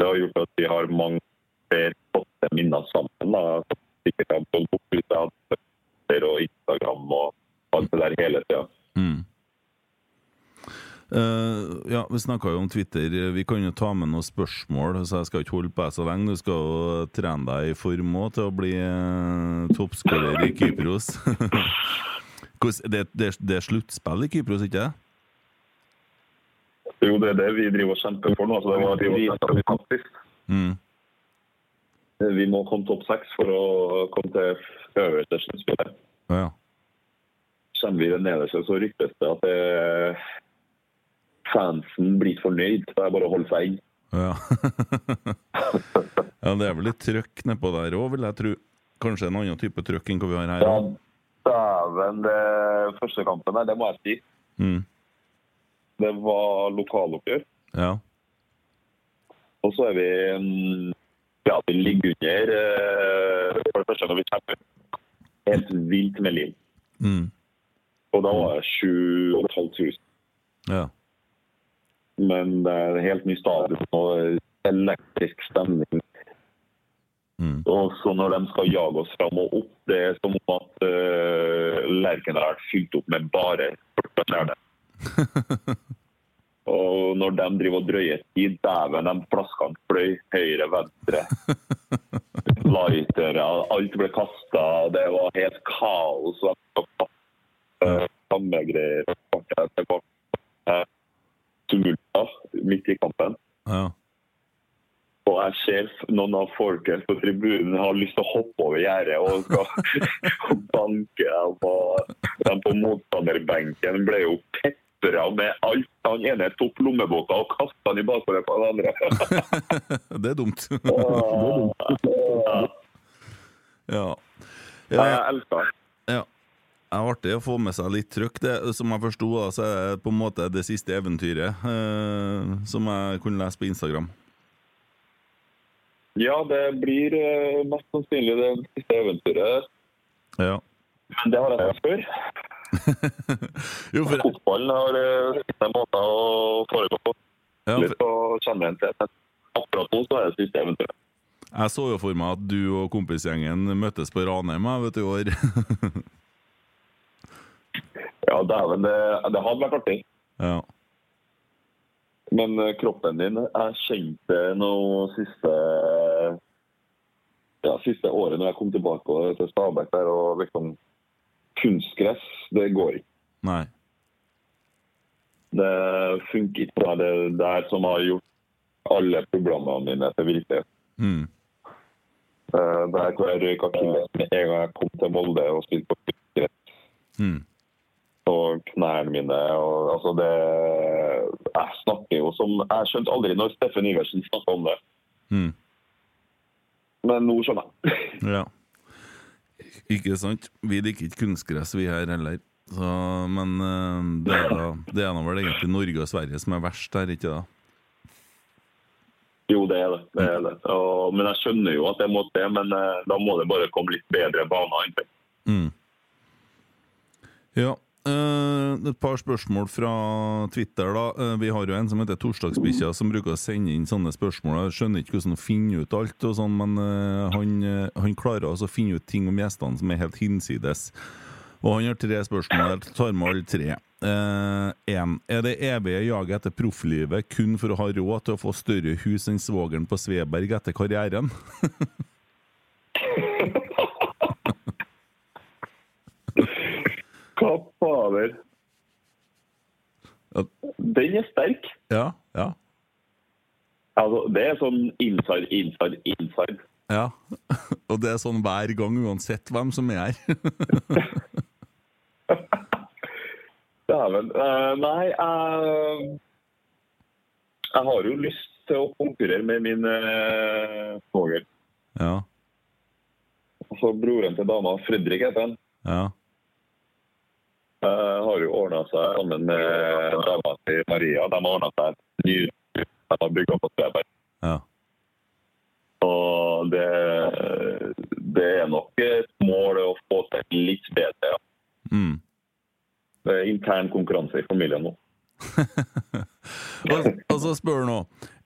S2: det har gjort at vi har mange flere flotte minner sammen. Da. Sikkert har boldt opp og Instagram og alt det der hele tida.
S1: Mm. Eh, ja, Vi snakka jo om Twitter. Vi kan jo ta med noen spørsmål, så jeg skal ikke holde på deg så lenge. Du skal jo trene deg i form òg til å bli uh, toppskårer i Kypros. Det, det, det er sluttspill i Kypros, ikke det?
S2: Jo, det er det vi driver og kjemper for nå. Så det var sist.
S1: Mm.
S2: Vi må komme topp seks for å komme til øverste sluttspillet.
S1: Ja.
S2: Kommer vi nederste, så ryktes det at det, fansen blir fornøyd. Det er bare å holde seg inn.
S1: Ja. ja, det er vel litt trøkk nedpå der òg, vil jeg tro. Kanskje en annen type trøkk enn hva vi har her.
S2: Ja, dæven. Første kampen her, det må jeg si.
S1: Mm.
S2: Det var lokaloppgjør.
S1: Ja.
S2: Og så er vi mm, Ja, vi ligger under eh, For det første når vi kjemper. helt vilt med liv.
S1: Mm.
S2: Og da var det 7500.
S1: Ja.
S2: Men det er helt ny stadion og elektrisk stemning. Og så når de skal jage oss fram og opp, det er som om at uh, Lerken har vært fylt opp med bare stjerne. og når de driver og drøyer tid, dæven, de flaskene fløy høyre, venstre. Lightere, alt ble kasta. Det var helt kaos. Uh, Samme greier. Uh, tumulter midt i kampen.
S1: Ja.
S2: Og jeg ser noen av folket på tribunen har lyst til å hoppe over gjerdet og og banke dem. Og de på motstanderbenken ble jo pepra med alt. Han ene tok lommeboka og kasta den i bakhodet på den andre.
S1: Det er dumt.
S2: Ja.
S1: ja.
S2: Nei, jeg elsker det.
S1: Ja. Det er artig å få med seg litt trøkk. Det, som jeg forsto, så er det på en måte det siste eventyret eh, som jeg kunne lese på Instagram.
S2: Ja, det blir eh, mest sannsynlig det siste eventyret.
S1: Ja.
S2: Men det har jeg sagt før.
S1: Jo, for
S2: Fotballen har sine siste måter å foregå på.
S1: Ja,
S2: Litt å kjenne igjen til. Akkurat nå så er det siste eventyret.
S1: jeg så jo for meg at du og kompisgjengen møttes på Ranheim i år.
S2: Ja, dæven, det, det hadde vært artig.
S1: ja.
S2: Men eh, kroppen din Jeg kjente noe siste ja, siste året når jeg kom tilbake til Stabæk der og liksom Kunstgress, det går ikke.
S1: Nei.
S2: Det funker ikke. Det er det der som har gjort alle problemene mine til virkelighet.
S1: Mm.
S2: Det Der hvor jeg røyk akilles med en gang jeg kom til Molde og spilte på kunstgress.
S1: Mm.
S2: Og knærne mine. Og, altså det, jeg snakker jo som Jeg skjønte aldri når Steffen Iversen snakka om det,
S1: Mm.
S2: men nå skjønner jeg.
S1: Ja. Ikke sant? Vi liker ikke kunstgress, vi her heller. Så, men eh, det er, da, det er vel egentlig Norge og Sverige som er verst her, ikke da?
S2: Jo, det er det. det, er det. Og, men jeg skjønner jo at det må til, men eh, da må det bare komme litt bedre baner.
S1: Mm. Ja. Eh, et par spørsmål fra Twitter. da uh, Vi har jo en som heter Torsdagsbikkja, som bruker å sende inn sånne spørsmål. Jeg skjønner ikke hvordan han finner ut alt, og sånn, men uh, han, han klarer også å finne ut ting om gjestene som er helt hinsides. Og han har tre spørsmål. Jeg tar med alle tre. Én. er det evige jaget etter profflivet kun for å ha råd til å få større hus enn svogeren på Sveberg etter karrieren?
S2: Hva fader? Den er sterk.
S1: Ja, ja,
S2: Altså, det er sånn inside, inside, inside.
S1: ja. Og det er sånn hver gang, uansett hvem som er her.
S2: Dæven. Uh, nei, jeg Jeg har jo lyst til å konkurrere med min uh, svoger.
S1: ja,
S2: Altså broren til dama, Fredrik heter han.
S1: ja.
S2: Eh, har jo ordna seg sammen med dama til Maria. De har ordna seg et nytt de har bygga på Sveberg.
S1: ja.
S2: Og det, det er nok et mål å få til litt bedre. Ja.
S1: Mm.
S2: Det er intern konkurranse i familien nå.
S1: Og, og så spør nå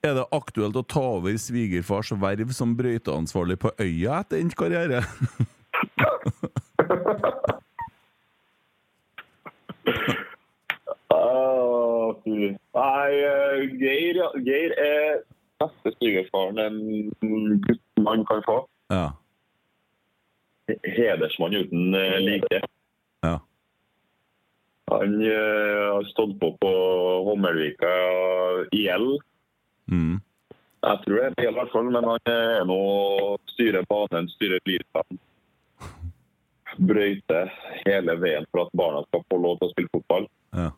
S1: Er det aktuelt å ta over svigerfars verv som brøyteansvarlig på øya etter endt karriere?
S2: Ah. Nei, eh, Geir. Geir er beste svigerfaren en guttmann kan få.
S1: Ja.
S2: Hedersmann uten eh, like.
S1: Ja.
S2: Han eh, har stått på på Hommelvika IL.
S1: Mm.
S2: Jeg tror det er i hvert fall, men han er nå styrer banen, styrer lysene. Brøyter hele veien for at barna skal få lov til å spille fotball.
S1: Ja.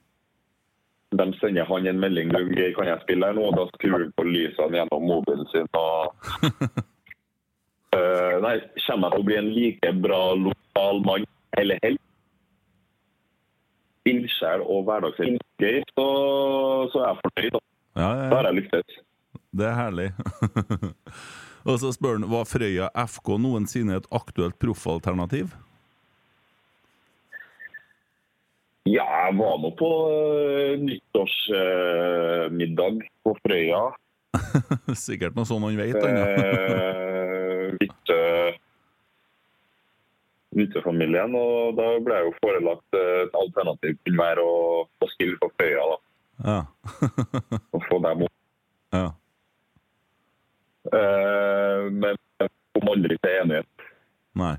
S2: De sender han en melding om Geir, kan jeg spille her nå? Og Da skrur han på lysene gjennom mobilen sin. Og, uh, nei, kommer jeg til å bli en like bra lokal mann eller helt? Ildsjel og hverdagshelt Geir, så, så er jeg fornøyd. Da.
S1: Ja,
S2: Da
S1: ja,
S2: har jeg lyktes.
S1: Det er herlig. Og så spør han var Frøya FK noensinne et aktuelt proffalternativ?
S2: Ja, jeg var nå på uh, nyttårsmiddag på Frøya.
S1: Sikkert noe sånn han vet, han. ja.
S2: Eh, Vytte-familien, og da ble jeg jo forelagt eh, et alternativ til være å, å spille for Frøya. da,
S1: Ja.
S2: Og få dem opp.
S1: ja.
S2: Eh, men jeg kom aldri til enighet.
S1: Nei.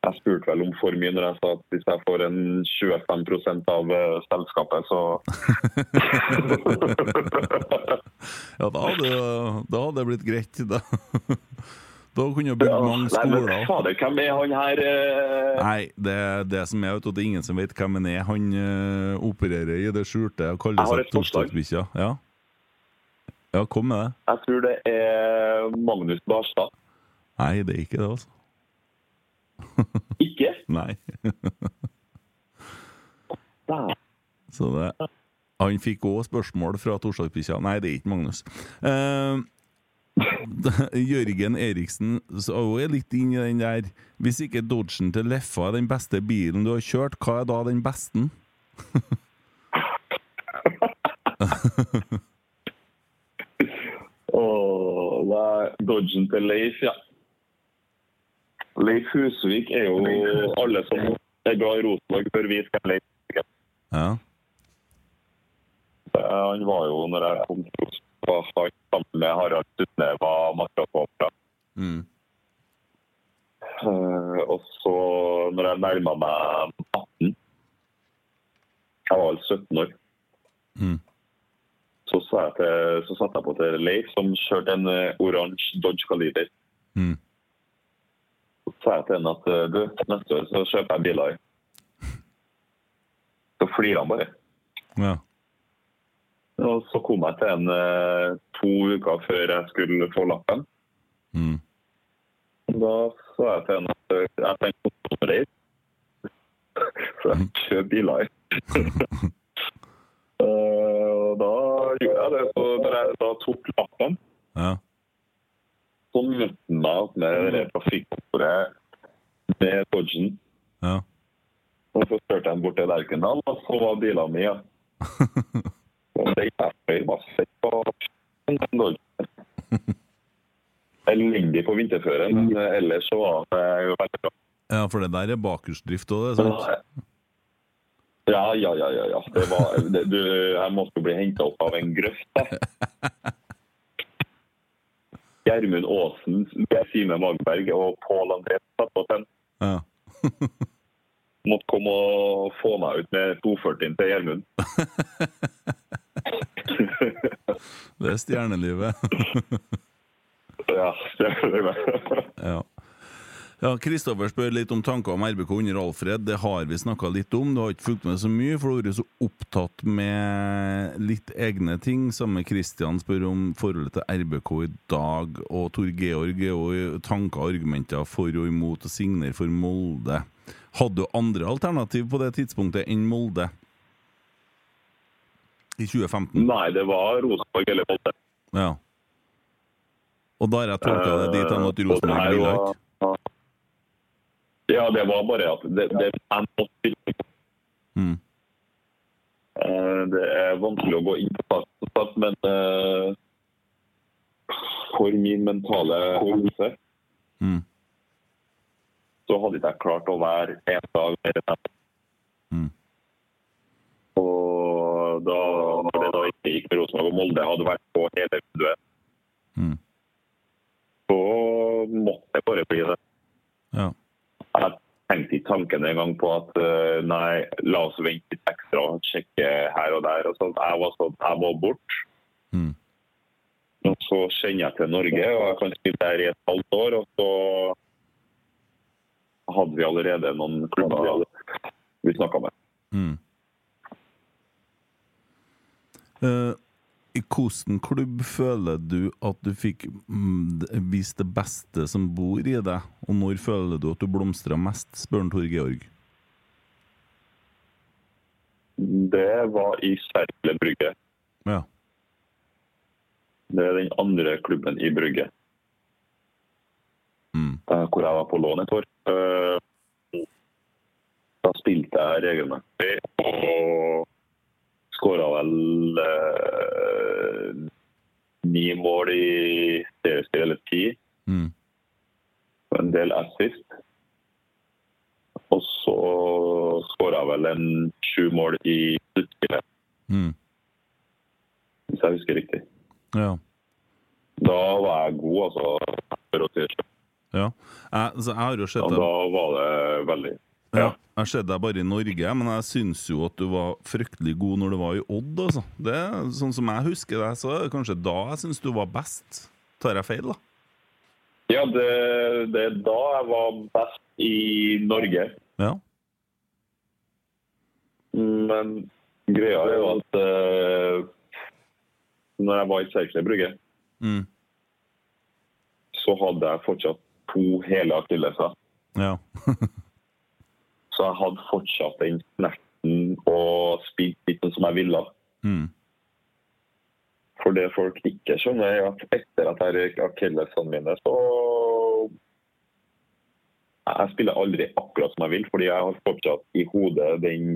S2: Jeg spurte vel om for mye når jeg sa at hvis jeg får en 25% av eh, selskapet, så
S1: Ja, da hadde, da hadde det blitt greit. Da, da kunne du bygd mange
S2: Nei, men fader, hvem er han her? eh?
S1: Nei, det er det som er, vet det er ingen som vet hvem han er. Han uh, opererer i det skjulte og kaller seg
S2: et
S1: torsdagsbikkja. Ja. ja, kom med det.
S2: Jeg tror det er Magnus Barstad.
S1: Nei, det er ikke det, altså.
S2: Ikke?
S1: Nei. Så det Han fikk òg spørsmål fra torsdagsbikkja. Nei, det er ikke Magnus. Uh, Jørgen Eriksen så er litt inn i den der Hvis ikke Dodgen til Leffa er den beste bilen du har kjørt, hva er da den beste?
S2: Åh, er Dodgen til Leif, ja. Leif Husvik er jo alle som er glad i Rosenborg, bør vite hvem Leif er.
S1: Ja.
S2: Eh, Han var jo, når jeg kom til Rosenborg, sammen med Harald Sundneva Makrasvapra.
S1: Mm.
S2: Eh, Og så, når jeg nærma meg 18 Jeg var vel 17 år.
S1: Mm.
S2: Så, sa jeg til, så satte jeg på til Leif, som kjørte en eh, oransje Dodge Caliber.
S1: Mm.
S2: Så sa jeg til henne at eh, du, neste år så kjøper jeg biler. Så flirer han bare.
S1: Ja.
S2: Og så kom jeg til en eh, to uker før jeg skulle få lappen.
S1: Mm.
S2: Da sa jeg til henne at eh, jeg tenkte på å reise. Så jeg kjøper biler. Og da gjorde jeg det. Så jeg da tok lappen,
S1: Ja.
S2: Så møtte han meg med det trafikkontoret med Dodgen.
S1: Ja.
S2: Og så kjørte jeg bort til Lerkendal, og så var bilene mine. Ja. Og det gikk masse på Dodgen. Dodge. Elendig på vinterføre, men ellers så var det jo veldig bra.
S1: ja, for det der er bakhjulsdrift òg, det er sant?
S2: Ja, ja, ja. ja, ja. Det var, det, du, jeg måtte jo bli henta opp av en grøft. da. Gjermund Aasen, Simen Magberg og Pål André satt.
S1: Ja.
S2: Måtte komme og få meg ut med 240 til Gjermund.
S1: Det er stjernelivet.
S2: Ja, er det.
S1: Ja. Ja, Kristoffer spør litt om tanker om RBK under Alfred. Det har vi snakka litt om. Du har ikke fulgt med så mye, for du har vært så opptatt med litt egne ting. Samme Kristian spør om forholdet til RBK i dag. Og Tor Georg jo tanker og argumenter for og imot å signere for Molde. Hadde du andre alternativ på det tidspunktet enn Molde? I 2015?
S2: Nei, det var Rosenborg eller Molde.
S1: Ja. Og da har jeg tolka det dit hen at
S2: Eh, og
S1: Rosenborg ville ikke?
S2: Ja, det var bare at det, det, er.
S1: Mm.
S2: Eh, Det er vanskelig å gå inn på fast, men eh, for min mentale helse
S1: Mm.
S2: så hadde ikke jeg klart å være en dag mer enn.
S1: Mm.
S2: Og da når det da ikke gikk med Rosenborg og Molde, hadde vært på hele vinduet,
S1: Mm.
S2: så måtte det bare bli det.
S1: Ja.
S2: Jeg tenkte ikke tanken engang på at eh, nei, la oss vente litt ekstra og sjekke her og der. Og sånt. Jeg var sånn, jeg var bort.
S1: Mm.
S2: Og så kjenner jeg til Norge, og jeg kan spille der i et halvt år. Og så hadde vi allerede noen klubber vi snakka med.
S1: Mm. Eh, I hvilken klubb føler du at du fikk mm, vist det beste som bor i deg? Og når føler du at du blomstra mest, spør Tor Georg.
S2: Det var i Serple Brygge.
S1: Ja.
S2: Det er den andre klubben i Brygge. Mm. Hvor jeg var på lån et år. Eh, Da spilte jeg regelmessig og skåra vel eh, ni mål i seriespill, eller ti.
S1: Mm.
S2: Og en del assist. Og så skåra vel en sju mål i sluttspillet,
S1: Mm.
S2: hvis jeg husker riktig.
S1: Ja.
S2: Da var jeg god, altså. For å si det
S1: ja. Jeg, så jeg har jo sett det.
S2: da var det veldig
S1: Ja, jeg har sett deg bare i Norge, men jeg syns jo at du var fryktelig god når du var i Odd. Altså. Det, sånn som jeg husker deg, så er det kanskje da jeg syns du var best. Tar jeg feil, da?
S2: Ja, det, det er da jeg var best i Norge.
S1: Ja.
S2: Men greia er jo at uh, når jeg var i Serkle Brygge,
S1: Mm.
S2: så hadde jeg fortsatt to hele akilleser.
S1: Ja.
S2: Så jeg hadde fortsatt den snerten og spilt litt som jeg ville.
S1: Mm.
S2: For det folk ikke skjønner, er at etter at jeg røyk akillesene mine, så Jeg spiller aldri akkurat som jeg vil, fordi jeg har fortsatt i hodet den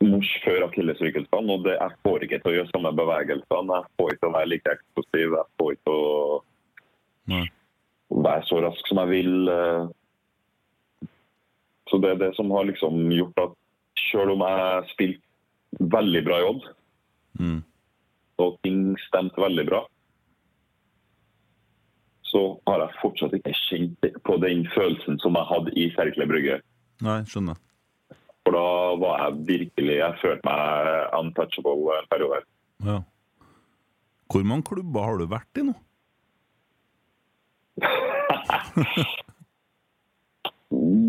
S2: mors før akillesrykkelsen. Og det, jeg får ikke til å gjøre samme bevegelsene. Jeg får ikke til å være like eksplosiv. Jeg får ikke til å være så rask som jeg vil. Så det er det som har liksom gjort at selv om jeg spilte veldig bra i Odd,
S1: Mm.
S2: og ting stemte veldig bra, så har jeg fortsatt ikke kjent på den følelsen som jeg hadde i Serkle Brygge.
S1: Nei, skjønner.
S2: For da var jeg virkelig Jeg følte meg untouchable en periode.
S1: Ja. Hvor mange klubber har du vært i nå?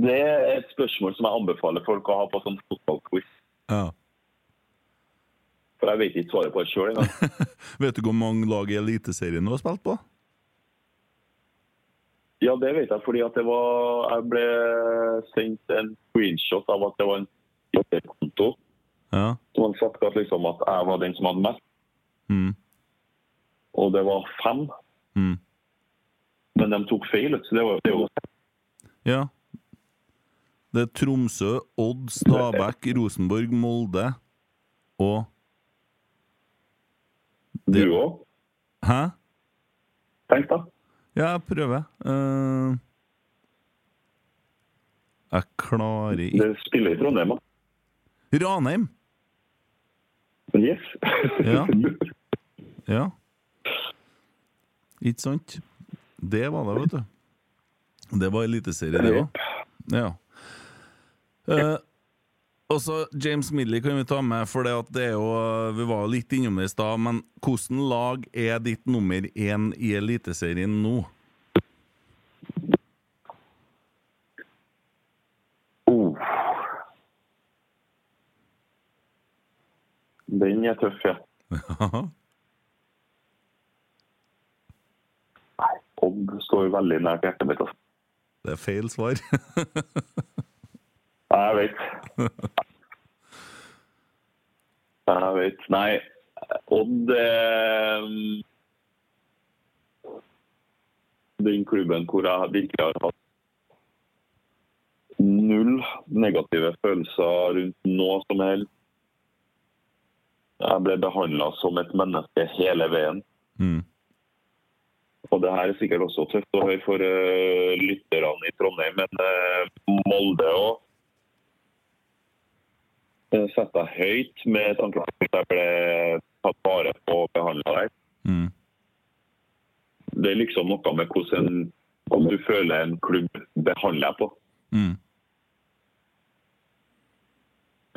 S2: Det er et spørsmål som jeg anbefaler folk å ha på sånn fotballquiz.
S1: Ja.
S2: For jeg vet ikke svaret på det sjøl engang.
S1: Vet du hvor mange lag i Eliteserien du har spilt på?
S2: Ja, det vet jeg, fordi at det var Jeg ble sendt en screenshot av at det var en Twitter-konto
S1: Ja.
S2: som hadde sagt at, liksom, at jeg var den som hadde mest,
S1: Mm.
S2: og det var fem.
S1: Mm.
S2: Men de tok feil. Så det var det var-
S1: Ja. Det er Tromsø, Odd, Stabæk, Rosenborg, Molde og
S2: du òg.
S1: Hæ?
S2: Tenk, da.
S1: Ja, jeg prøver. Uh... jeg klarer ikke
S2: Det spiller i Trondheim, da.
S1: Ranheim!
S2: Yes.
S1: Ja. Ja. Ikke sant? Det var det, vet du. Det var eliteserie, det òg. Ja. Eh, og så James Midley kan vi ta med, for det at det er jo Vi var jo litt innom det i stad, men hvilket lag er ditt nummer én i Eliteserien nå?
S2: Oh. Den er tøff, ja. Nei, Odd står veldig nært hjertet mitt. Altså.
S1: Det er feil svar.
S2: Jeg vet. Jeg vet. Nei, Odd um, den klubben hvor jeg virkelig har hatt null negative følelser rundt noe som helst. Jeg ble behandla som et menneske hele veien.
S1: Mm.
S2: Og det her er sikkert også tøft å høre for uh, lytterne i Trondheim, men uh, Molde òg setter jeg høyt med tanke på at jeg ble tatt vare på og behandla der.
S1: Mm.
S2: Det er liksom noe med hvordan om du føler en klubb behandler deg på.
S1: Mm.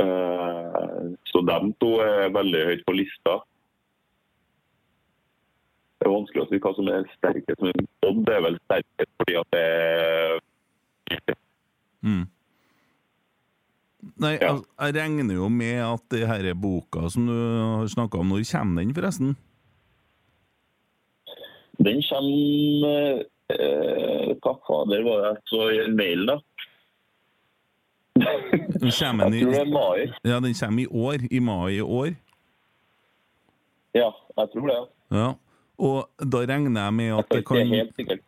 S2: Eh, Så de to er veldig høyt på lista. Det er vanskelig å si hva som er sterkest, men Odd er vel sterkest fordi at det er
S1: Mm. Nei, altså, jeg regner jo med at det her er boka som du har snakka om, når kommer den, forresten?
S2: Den kommer eh, Hva fader var det jeg så i en mail, da?
S1: Den kommer
S2: Jeg tror det
S1: i,
S2: er mai.
S1: ja, den kommer i år. I mai i år.
S2: Ja, jeg tror det.
S1: Ja. Og da regner jeg med at det
S2: Det
S1: kan.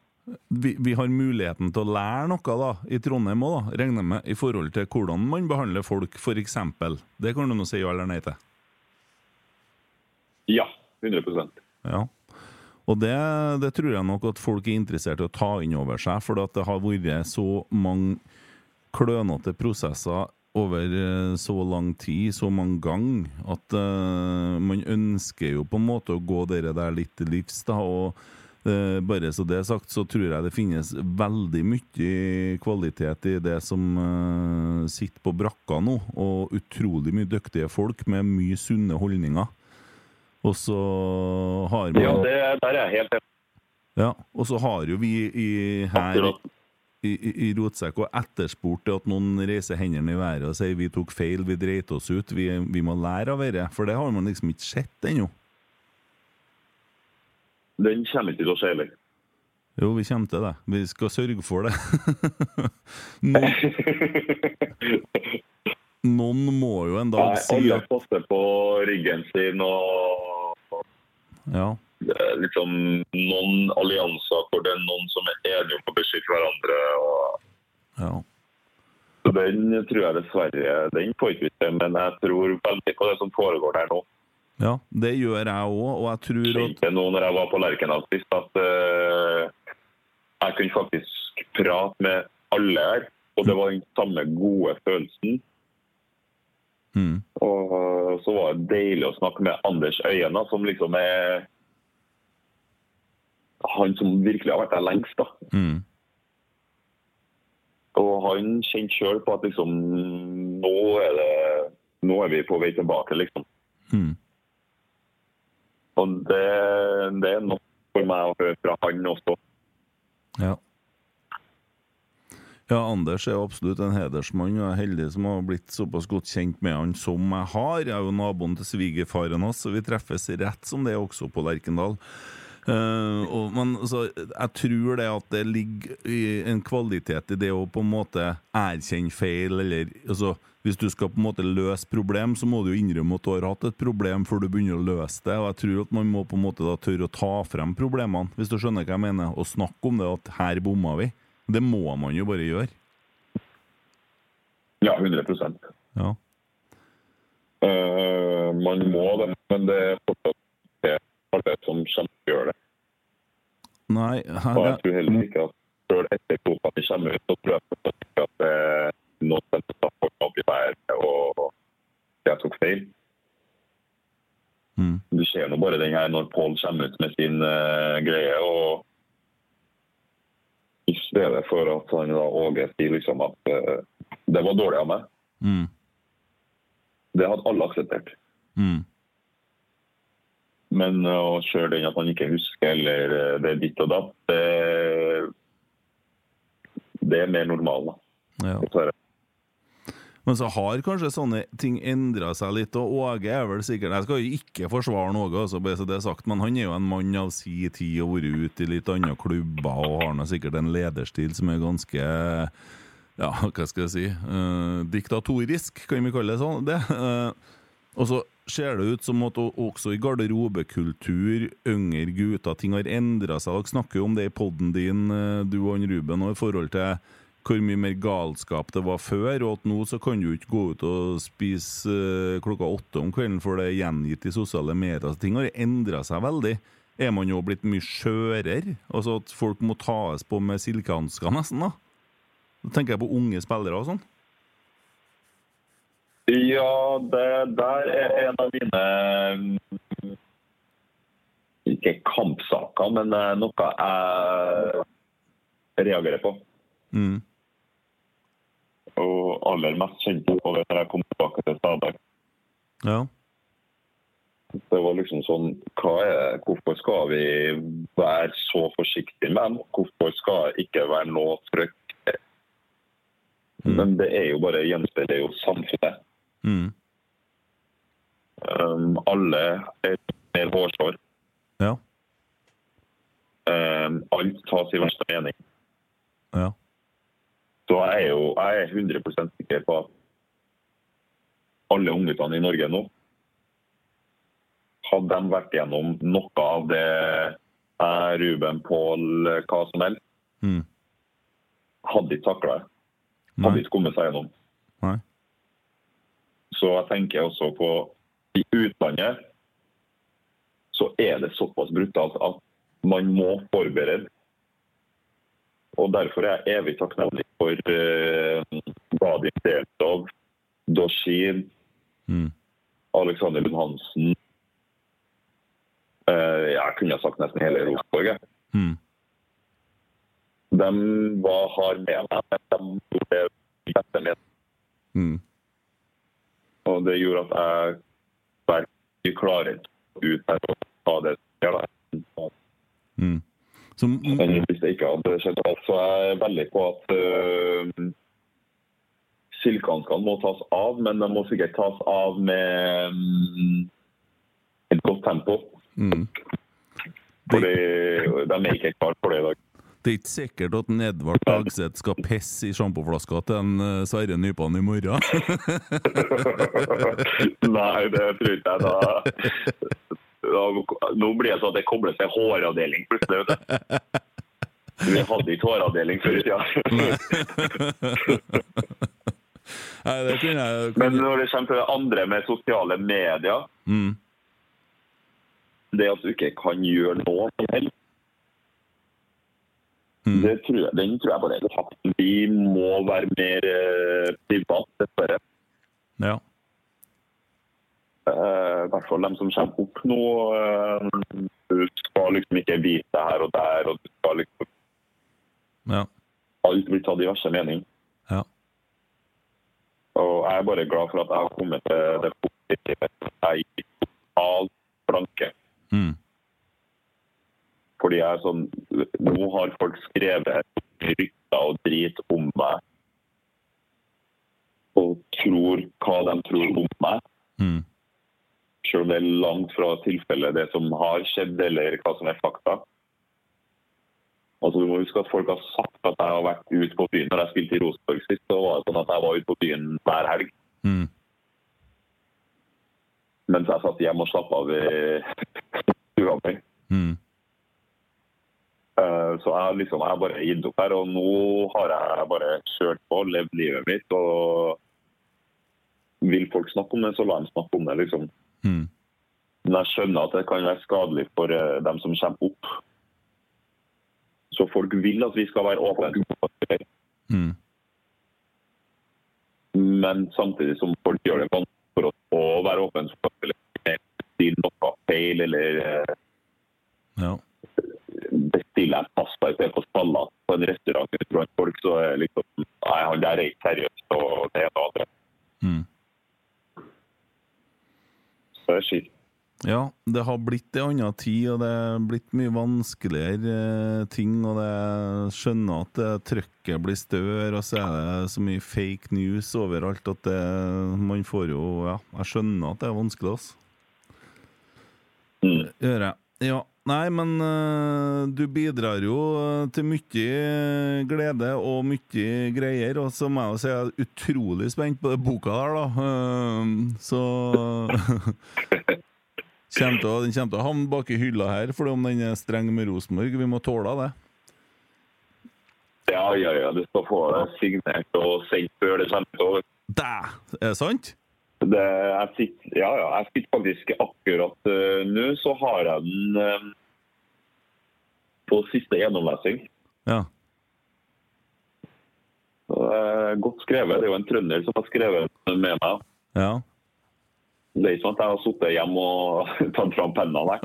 S1: Vi, vi har muligheten til å lære noe da, i Trondheim òg, regner med, i forhold til hvordan man behandler folk, f.eks. Det kan du nå si ja eller nei til.
S2: Ja, 100%
S1: Ja. Og det, det tror jeg nok at folk er interessert i å ta inn over seg, for det har vært så mange klønete prosesser over eh, så lang tid, så mange ganger, at uh, man ønsker jo på en måte å gå dere der litt til livs. da, og bare så det er sagt, så tror jeg det finnes veldig mye kvalitet i det som eh, sitter på brakka nå, og utrolig mye dyktige folk med mye sunne holdninger. Og så har man
S2: Ja, det, der er jeg helt enig.
S1: ja, og så har jo vi i, her i, i, i Rotsekk og etterspurt at noen reiser hendene i været og sier vi tok feil, vi dreit oss ut, vi, vi må lære av dette. For det har man liksom ikke sett ennå.
S2: Den kommer ikke til å skje heller.
S1: Jo, vi kommer til det. Vi skal sørge for det. noen, må jo en dag si
S2: alle passer på ryggen sin og
S1: Ja.
S2: liksom noen allianser hvor det er noen som er enige om å beskytte hverandre. Og,
S1: ja.
S2: så den tror jeg dessverre den får ikke vi til, men jeg tror veldig på det som foregår der nå.
S1: Ja, det gjør jeg òg, og jeg tror at
S2: Kjente nå når jeg var på Lerkendal sist, at uh, jeg kunne faktisk prate med alle her. Og det var den samme gode følelsen.
S1: mm,
S2: Og så var det deilig å snakke med Anders Øyen, som liksom er han som virkelig har vært der lengst. da.
S1: mm,
S2: Og han kjente sjøl på at liksom nå er, det, nå er vi på vei tilbake, liksom.
S1: mm.
S2: Og det, det er nok for meg å høre fra han også.
S1: Ja. Ja, Anders er absolutt en hedersmann, og jeg er heldig som har blitt såpass godt kjent med han som jeg har. Jeg er jo naboen til svigerfaren hans, så vi treffes rett som det er også på Lerkendal. Eh, og, men så, jeg tror det at det ligger i en kvalitet i det å på en måte erkjenne feil, eller altså hvis du skal på en måte løse problem, så må du jo innrømme at du har hatt et problem før du begynner å løse det. Og jeg tror at man må på en måte da tørre å ta frem problemene, hvis du skjønner hva jeg mener, og snakke om det at her bomma vi. Det må man jo bare gjøre.
S2: Ja, 100%
S1: Ja.
S2: Uh, Man må det, men det er fortsatt alle som kommer til å gjøre det.
S1: Nei, her,
S2: Og jeg tror heller ikke at før etter kvotene kommer ut, så tror jeg ikke at det er noen som tar folk opp i været og jeg tok feil.
S1: mm,
S2: Du ser nå bare den her når Pål kommer ut med sin uh, greie. og I stedet for at han da Åge sier liksom at uh, det var dårlig av meg.
S1: mm,
S2: Det hadde alle akseptert.
S1: mm,
S2: Men å kjøre den at man ikke husker eller eh, det er ditt og datt, det, det er mer normal. da.
S1: ja. Men så har kanskje sånne ting endra seg litt, og Åge er vel sikkert Jeg skal jo ikke forsvare Åge, altså, men han er jo en mann av si tid og vært ute i litt andre klubber og har nå sikkert en lederstil som er ganske Ja, hva skal jeg si uh, Diktatorisk, kan vi kalle det sånn. Det. Eh, og så ser det ut som at også i garderobekultur, yngre gutter, ting har endra seg. Dere snakker jo om det i poden din, eh, du og han Ruben, og i forhold til hvor mye mer galskap det var før, og at nå så kan du ikke gå ut og spise eh, klokka åtte om kvelden for det er gjengitt i sosiale medier. Så ting har endra seg veldig. Er man jo blitt mye skjørere? Altså at folk må tas på med silkehansker, nesten? da? Da tenker jeg på unge spillere og sånn.
S2: Ja, det der er en av mine mm, Ikke kampsaker, men eh, noe jeg reagerer på.
S1: Mm.
S2: Og aller mest kjent på det når jeg kom tilbake til Stabæk.
S1: Ja.
S2: Det var liksom sånn er, Hvorfor skal vi være så forsiktige med dem? Hvorfor skal det ikke være noe trykk? Men det er jo bare gjenspeiler jo samfunnet.
S1: Mm.
S2: Um, alle er mer hårsår.
S1: Ja.
S2: Um, alt tas i verste mening.
S1: Ja.
S2: Så jeg er jo jeg er 100 sikker på at alle ungguttene i Norge nå hadde de vært gjennom noe av det jeg, Ruben, Pål, hva som helst,
S1: Mm.
S2: hadde ikke takla det. Hadde ikke kommet seg gjennom.
S1: Nei.
S2: Så jeg tenker også på i utlandet så er det såpass brutalt at man må forberede. Og derfor er jeg evig takknemlig for uh, Vadim Deltov, Doshin,
S1: Mm.
S2: Alexander Lund Hansen. uh, jeg kunne sagt nesten hele Rosenborg.
S1: Mm.
S2: De var, hard med meg, de gjorde det beste med.
S1: Mm.
S2: Og det gjorde at jeg verken klarer ut her og ta det som skjer.
S1: Mm.
S2: Men hvis det ikke hadde skjedd alt, så er jeg veldig på at uh, silkehanskene må tas av, men de må sikkert tas av med um, et godt tempo.
S1: mm.
S2: Fordi de er ikke klare for det i dag.
S1: Det er ikke sikkert at Edvard Dagseth skal pisse i sjampoflaska til en eh, Sverre Nypan i morgen.
S2: Nei, det tror ikke jeg. Da, da, nå blir det sånn at det kobler seg håravdeling plutselig. vet du. Vi hadde ikke håravdeling før i tida.
S1: Nei, det kunne jeg
S2: Men når det kommer til det andre med sosiale medier,
S1: mm.
S2: det at du ikke kan gjøre noe heller,
S1: Mm.
S2: det tror jeg, den tror jeg er tapt. Vi må være mer eh, privat, dessverre.
S1: Ja.
S2: Eh, I hvert fall de som kommer opp nå. eh, du skal liksom ikke vite her og der, og du skal liksom
S1: Ja.
S2: alt blir tatt i verste mening.
S1: Ja.
S2: Og jeg er bare glad for at jeg har kommet til det positive. Jeg gikk totalt blanke.
S1: Mm.
S2: Fordi jeg er sånn Nå har folk skrevet rykter og drit om meg. Og tror hva de tror om meg.
S1: Mm.
S2: Selv om det er langt fra tilfellet det som har skjedd, eller hva som er fakta. Altså, du må huske at Folk har sagt at jeg har vært ute på byen. Når jeg spilte i Rosenborg sist, så var det sånn at jeg var ute på byen hver helg.
S1: Mm.
S2: Mens jeg satt hjemme og slapp av i stua mi.
S1: Mm.
S2: Eh, Så jeg, liksom, jeg bare gitt opp her, og nå har jeg bare kjørt på, levd livet mitt. og Vil folk snakke om det, så la dem snakke om det. liksom.
S1: Mm.
S2: Men jeg skjønner at det kan være skadelig for eh, dem som kommer opp. Så folk vil at vi skal være åpne.
S1: Mm.
S2: Men samtidig som folk gjør det vanskelig for oss å være åpne for å si noe feil, eller eh,
S1: Ja.
S2: Bestiller jeg pasta i stedet for salat på en restaurant blant folk, så er liksom Nei, han der er ikke seriøs, og det er noe andre.
S1: Mm.
S2: Så det er skitt.
S1: Ja, det har blitt en annen tid, og det er blitt mye vanskeligere eh, ting. Og jeg skjønner at det trøkket blir større, og så er det så mye fake news overalt at det, man får jo Ja, jeg skjønner at det er vanskelig, altså. Gjør jeg. Ja. Nei, men uh, du bidrar jo eh, til mye glede og mye greier, og så må jeg jo si jeg er utrolig spent på den boka der, da. Uh, så den kommer til å havne bak i hylla her, for om den er streng med Rosenborg. Vi må tåle det.
S2: Ja, ja, ja. Du skal få det signert og sendt før det kommer over.
S1: Dæ! Er det sant?
S2: Det, jeg sitter, ja, ja. Jeg sitter faktisk akkurat uh, nå, så har jeg den uh, på siste gjennomlesing.
S1: Ja.
S2: Uh, godt skrevet. Det er jo en trønder som har skrevet med meg.
S1: Ja.
S2: Det er ikke sånn at jeg har sittet hjemme og tatt fram penna, nei.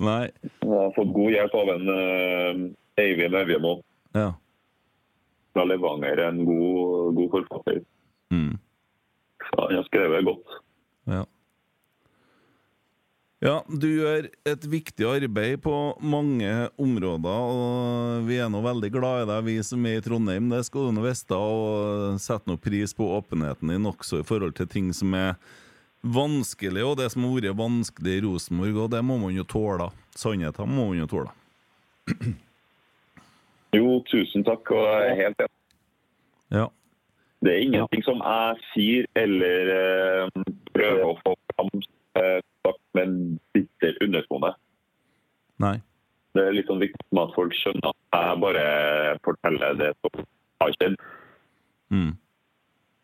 S1: Nei.
S2: Jeg har fått god hjelp av en Eivind Øvjemo
S1: Ja.
S2: fra Levanger, en god, god forfatter.
S1: Mm.
S2: Så jeg har skrevet godt.
S1: Ja. Ja, du gjør et viktig arbeid på mange områder, og vi er nå veldig glad i deg, vi som er i Trondheim. Det skal du nå vite, og sette noe pris på åpenheten din også i forhold til ting som er vanskelig, og det som har vært vanskelig i Rosenborg, og det må man jo tåle. Sannheten må man jo tåle.
S2: Jo, tusen takk, og jeg er helt enig.
S1: Ja.
S2: Det er ingenting som jeg sier eller eh, prøver å få fram eh, med en bitter undertone. Nei. Det er litt sånn viktig at folk skjønner at jeg bare forteller det som har skjedd. Mm.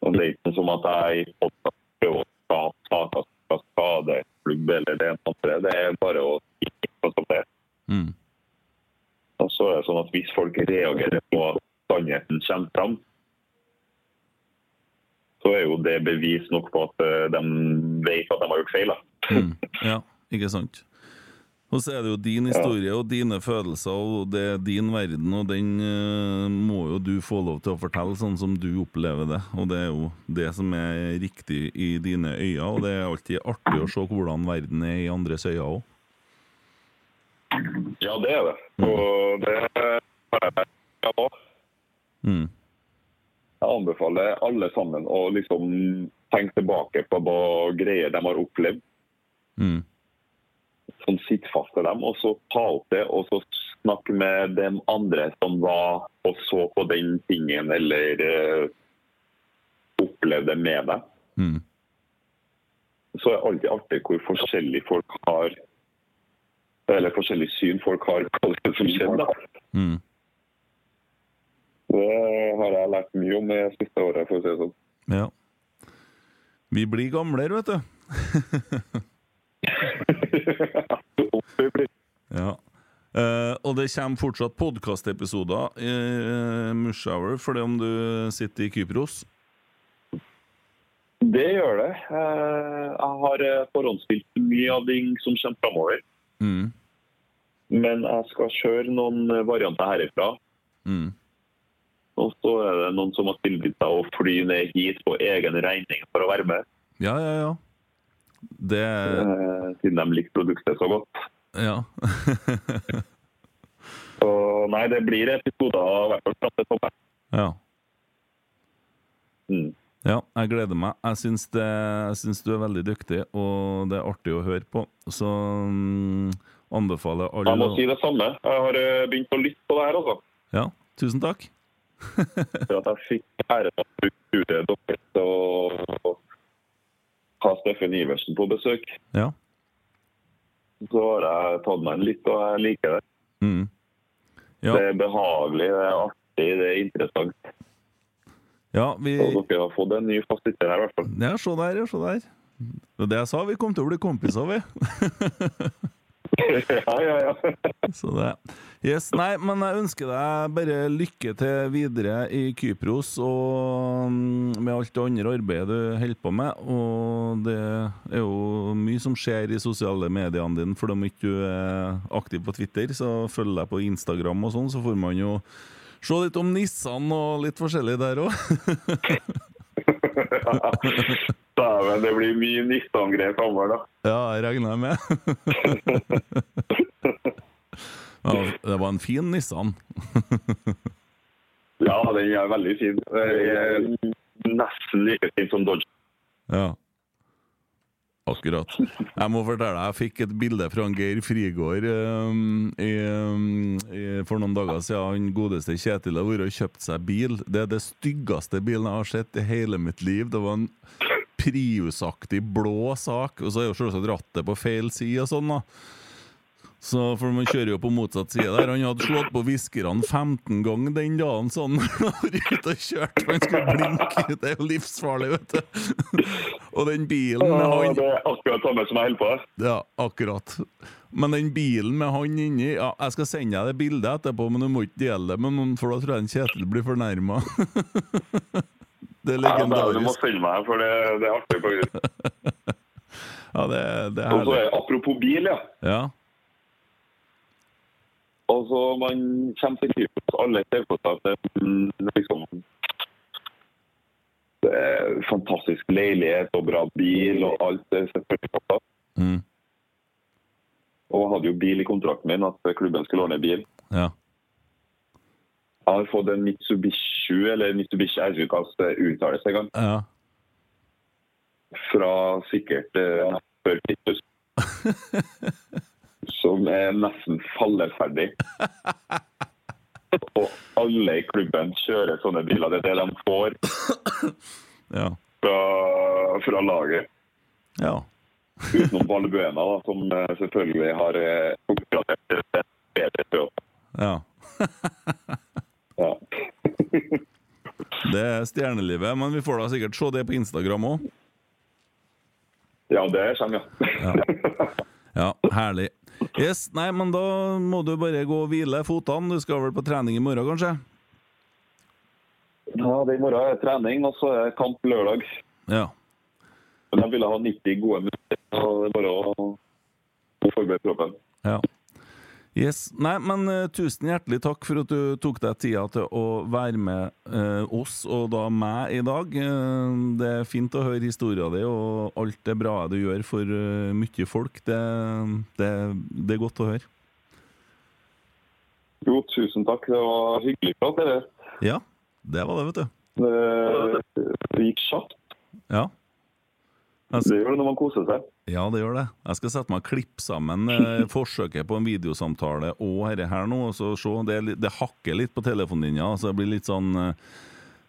S2: Og det er ikke som at jeg prøver å ta saker fra skadeklubb eller det andre. Det er bare å ikke sånn som det
S1: mm.
S2: Og så er det sånn at hvis folk reagerer på at sannheten kommer fram, så er jo det bevis nok på at eh, de vet at de har gjort feil.
S1: Mm. Ja, ikke sant? Og så er det jo din historie og dine følelser, og det er din verden, og den eh, må jo du få lov til å fortelle sånn som du opplever det. Og det er jo det som er riktig i dine øyne, og det er alltid artig å se hvordan verden er i andres øyne òg.
S2: Ja, det er det. Og det har jeg òg.
S1: Mm.
S2: Jeg anbefaler alle sammen å liksom tenke tilbake på hva greier de har opplevd.
S1: Mm.
S2: som sitter fast til dem, og så ta opp det og så snakke med de andre som var og så på den tingen eller uh, opplevde med deg.
S1: Mm.
S2: Så er det alltid artig hvor forskjellig folk har eller forskjellig syn folk har på det som skjedde.
S1: Mm.
S2: Det har jeg lært mye om det siste året, for å si det sånn.
S1: Ja. Vi blir gamlere, vet du. ja. Uh, og det kommer fortsatt podkastepisoder i uh, Mushower for det om du sitter i Kypros.
S2: Det gjør det. Uh, Jeg har eh, forhåndsspilt mye av ting som kommer framover.
S1: Mm.
S2: Men jeg skal kjøre noen varianter herifra.
S1: Mm.
S2: Og så er det noen som har tilbudt seg å fly ned hit på egen regning for å være med.
S1: Ja, ja, ja. Det
S2: eh, Siden de liker produktet så godt.
S1: Ja.
S2: Så nei, det blir episoder av hvert fall til
S1: ja.
S2: Mm.
S1: Ja, jeg gleder meg. Jeg syns, det, jeg syns du er veldig dyktig, og det er artig å høre på. Så mm, anbefaler alle
S2: Jeg må si det samme. Jeg har eh, begynt å lytte på det her, altså.
S1: Ja, tusen takk.
S2: For at jeg fikk æren av å bruke dere til å ha Steffen Iversen på besøk.
S1: Ja.
S2: Så har jeg tatt meg en litt, og jeg liker det.
S1: Mm. Ja.
S2: Det er behagelig, det er artig, det er interessant.
S1: Ja, vi
S2: Og dere har fått en ny fastsitter her, i hvert fall.
S1: Ja, se der, ja, se der. Det jeg sa, vi kom til å bli kompiser, vi.
S2: ja, ja.
S1: Så det Yes, nei, men jeg ønsker deg bare lykke til videre i Kypros og mm, med alt det andre arbeidet du holder på med. Og det er jo mye som skjer i sosiale mediene dine, for om ikke du er aktiv på Twitter, så følg deg på Instagram og sånn, så får man jo se litt om Nissan og litt forskjellig der òg.
S2: Dæven, det blir mye Nissan-greier framover, da.
S1: Ja, jeg regner med. ja, det var en fin Nissan.
S2: Ja, den er veldig fin. Den er nesten like fin som Dodge.
S1: Ja. Akkurat. Jeg må fortelle deg, jeg fikk et bilde fra Geir Frigård um, i, um, i, for noen dager siden. Han godeste Kjetil har vært og kjøpt seg bil. Det er det styggeste bilen jeg har sett i hele mitt liv. Det var en Prius-aktig blå sak, og så er jo selvsagt rattet på feil side og sånn, da. Så for Man kjører jo på motsatt side der. Han hadde slått på viskerne 15 ganger den dagen sånn når ute og kjørte, for han skulle blinke. Det er jo livsfarlig, vet du. Og den bilen med han
S2: det er akkurat samme som jeg holder på.
S1: Ja, akkurat. Men den bilen med han inni ja, Jeg skal sende deg det bildet etterpå, men du må ikke dele det med noen, for da tror jeg Kjetil blir fornærma. det er
S2: legendarisk. Ja, du må følge meg, for det, det er artig.
S1: Ja, det, det er
S2: Og så
S1: herlig.
S2: Apropos bil, ja.
S1: Ja.
S2: Altså, man kommer til Kypros, alle ser på seg at det liksom det er fantastisk leilighet og bra bil og alt er selvfølgelig på plass.
S1: Mm.
S2: Og jeg hadde jo bil i kontrakten min, at klubben skulle ordne bil.
S1: Ja.
S2: Jeg har fått en Mitsubishi, eller Mitsubishi R-ukas uttalelse en gang,
S1: ja.
S2: fra sikkert eh, før Kristus. Som er nesten falleferdig. Og alle i klubben kjører sånne biler. Det er det de får
S1: Ja.
S2: fra, fra laget.
S1: ja.
S2: Utenom Balbuena, da, som eh, selvfølgelig har eh, oppgradert det bedre til oss.
S1: ja.
S2: Ja.
S1: Det er stjernelivet, men vi får da sikkert se det på Instagram òg.
S2: Ja, det kommer, ja.
S1: Ja, herlig. Yes, nei, men da må du bare gå og hvile fotene. Du skal vel på trening i morgen, kanskje?
S2: ja det I morgen er trening, og så er kamp lørdag.
S1: Ja.
S2: Men jeg ville ha 90 gode minutter, så det er bare å forberede kroppen.
S1: Ja. Yes. Nei, men uh, tusen hjertelig takk for at du tok deg tida til å være med uh, oss, og da meg, i dag. Uh, det er fint å høre historia di og alt det bra du gjør for mye folk. Det, det, det er godt å høre.
S2: Jo, tusen takk. Det var hyggelig prat. Det,
S1: Ja, det var det, vet du.
S2: det, det gikk kjapt.
S1: Ja.
S2: Det gjør det når man koser seg.
S1: Ja, det gjør det. Jeg skal sette meg og klippe sammen eh, forsøket på en videosamtale og dette her nå. og så se. Det, det hakker litt på telefonlinja, så det blir litt sånn eh,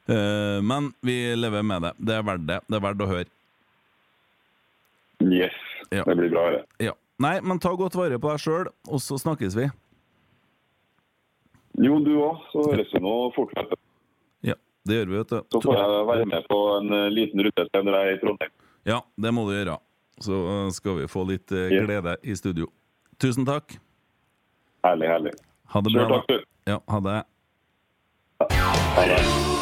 S1: eh, Men vi lever med det. Det er verdt det. Det er verdt å høre.
S2: Yes.
S1: Ja.
S2: Det blir bra. Det.
S1: Ja. Nei, men ta godt vare på deg sjøl, og så snakkes vi.
S2: Jo, du òg. Så høres vi nå fortløpende.
S1: Ja, det gjør vi, vet du.
S2: Så får jeg være med på en eh, liten rute når jeg er i Trondheim.
S1: Ja, det må du gjøre. Så skal vi få litt eh, glede i studio. Tusen takk.
S2: Herlig, herlig.
S1: Ha det bra.
S2: Takk,
S1: Ja, ha det.
S2: Ha det.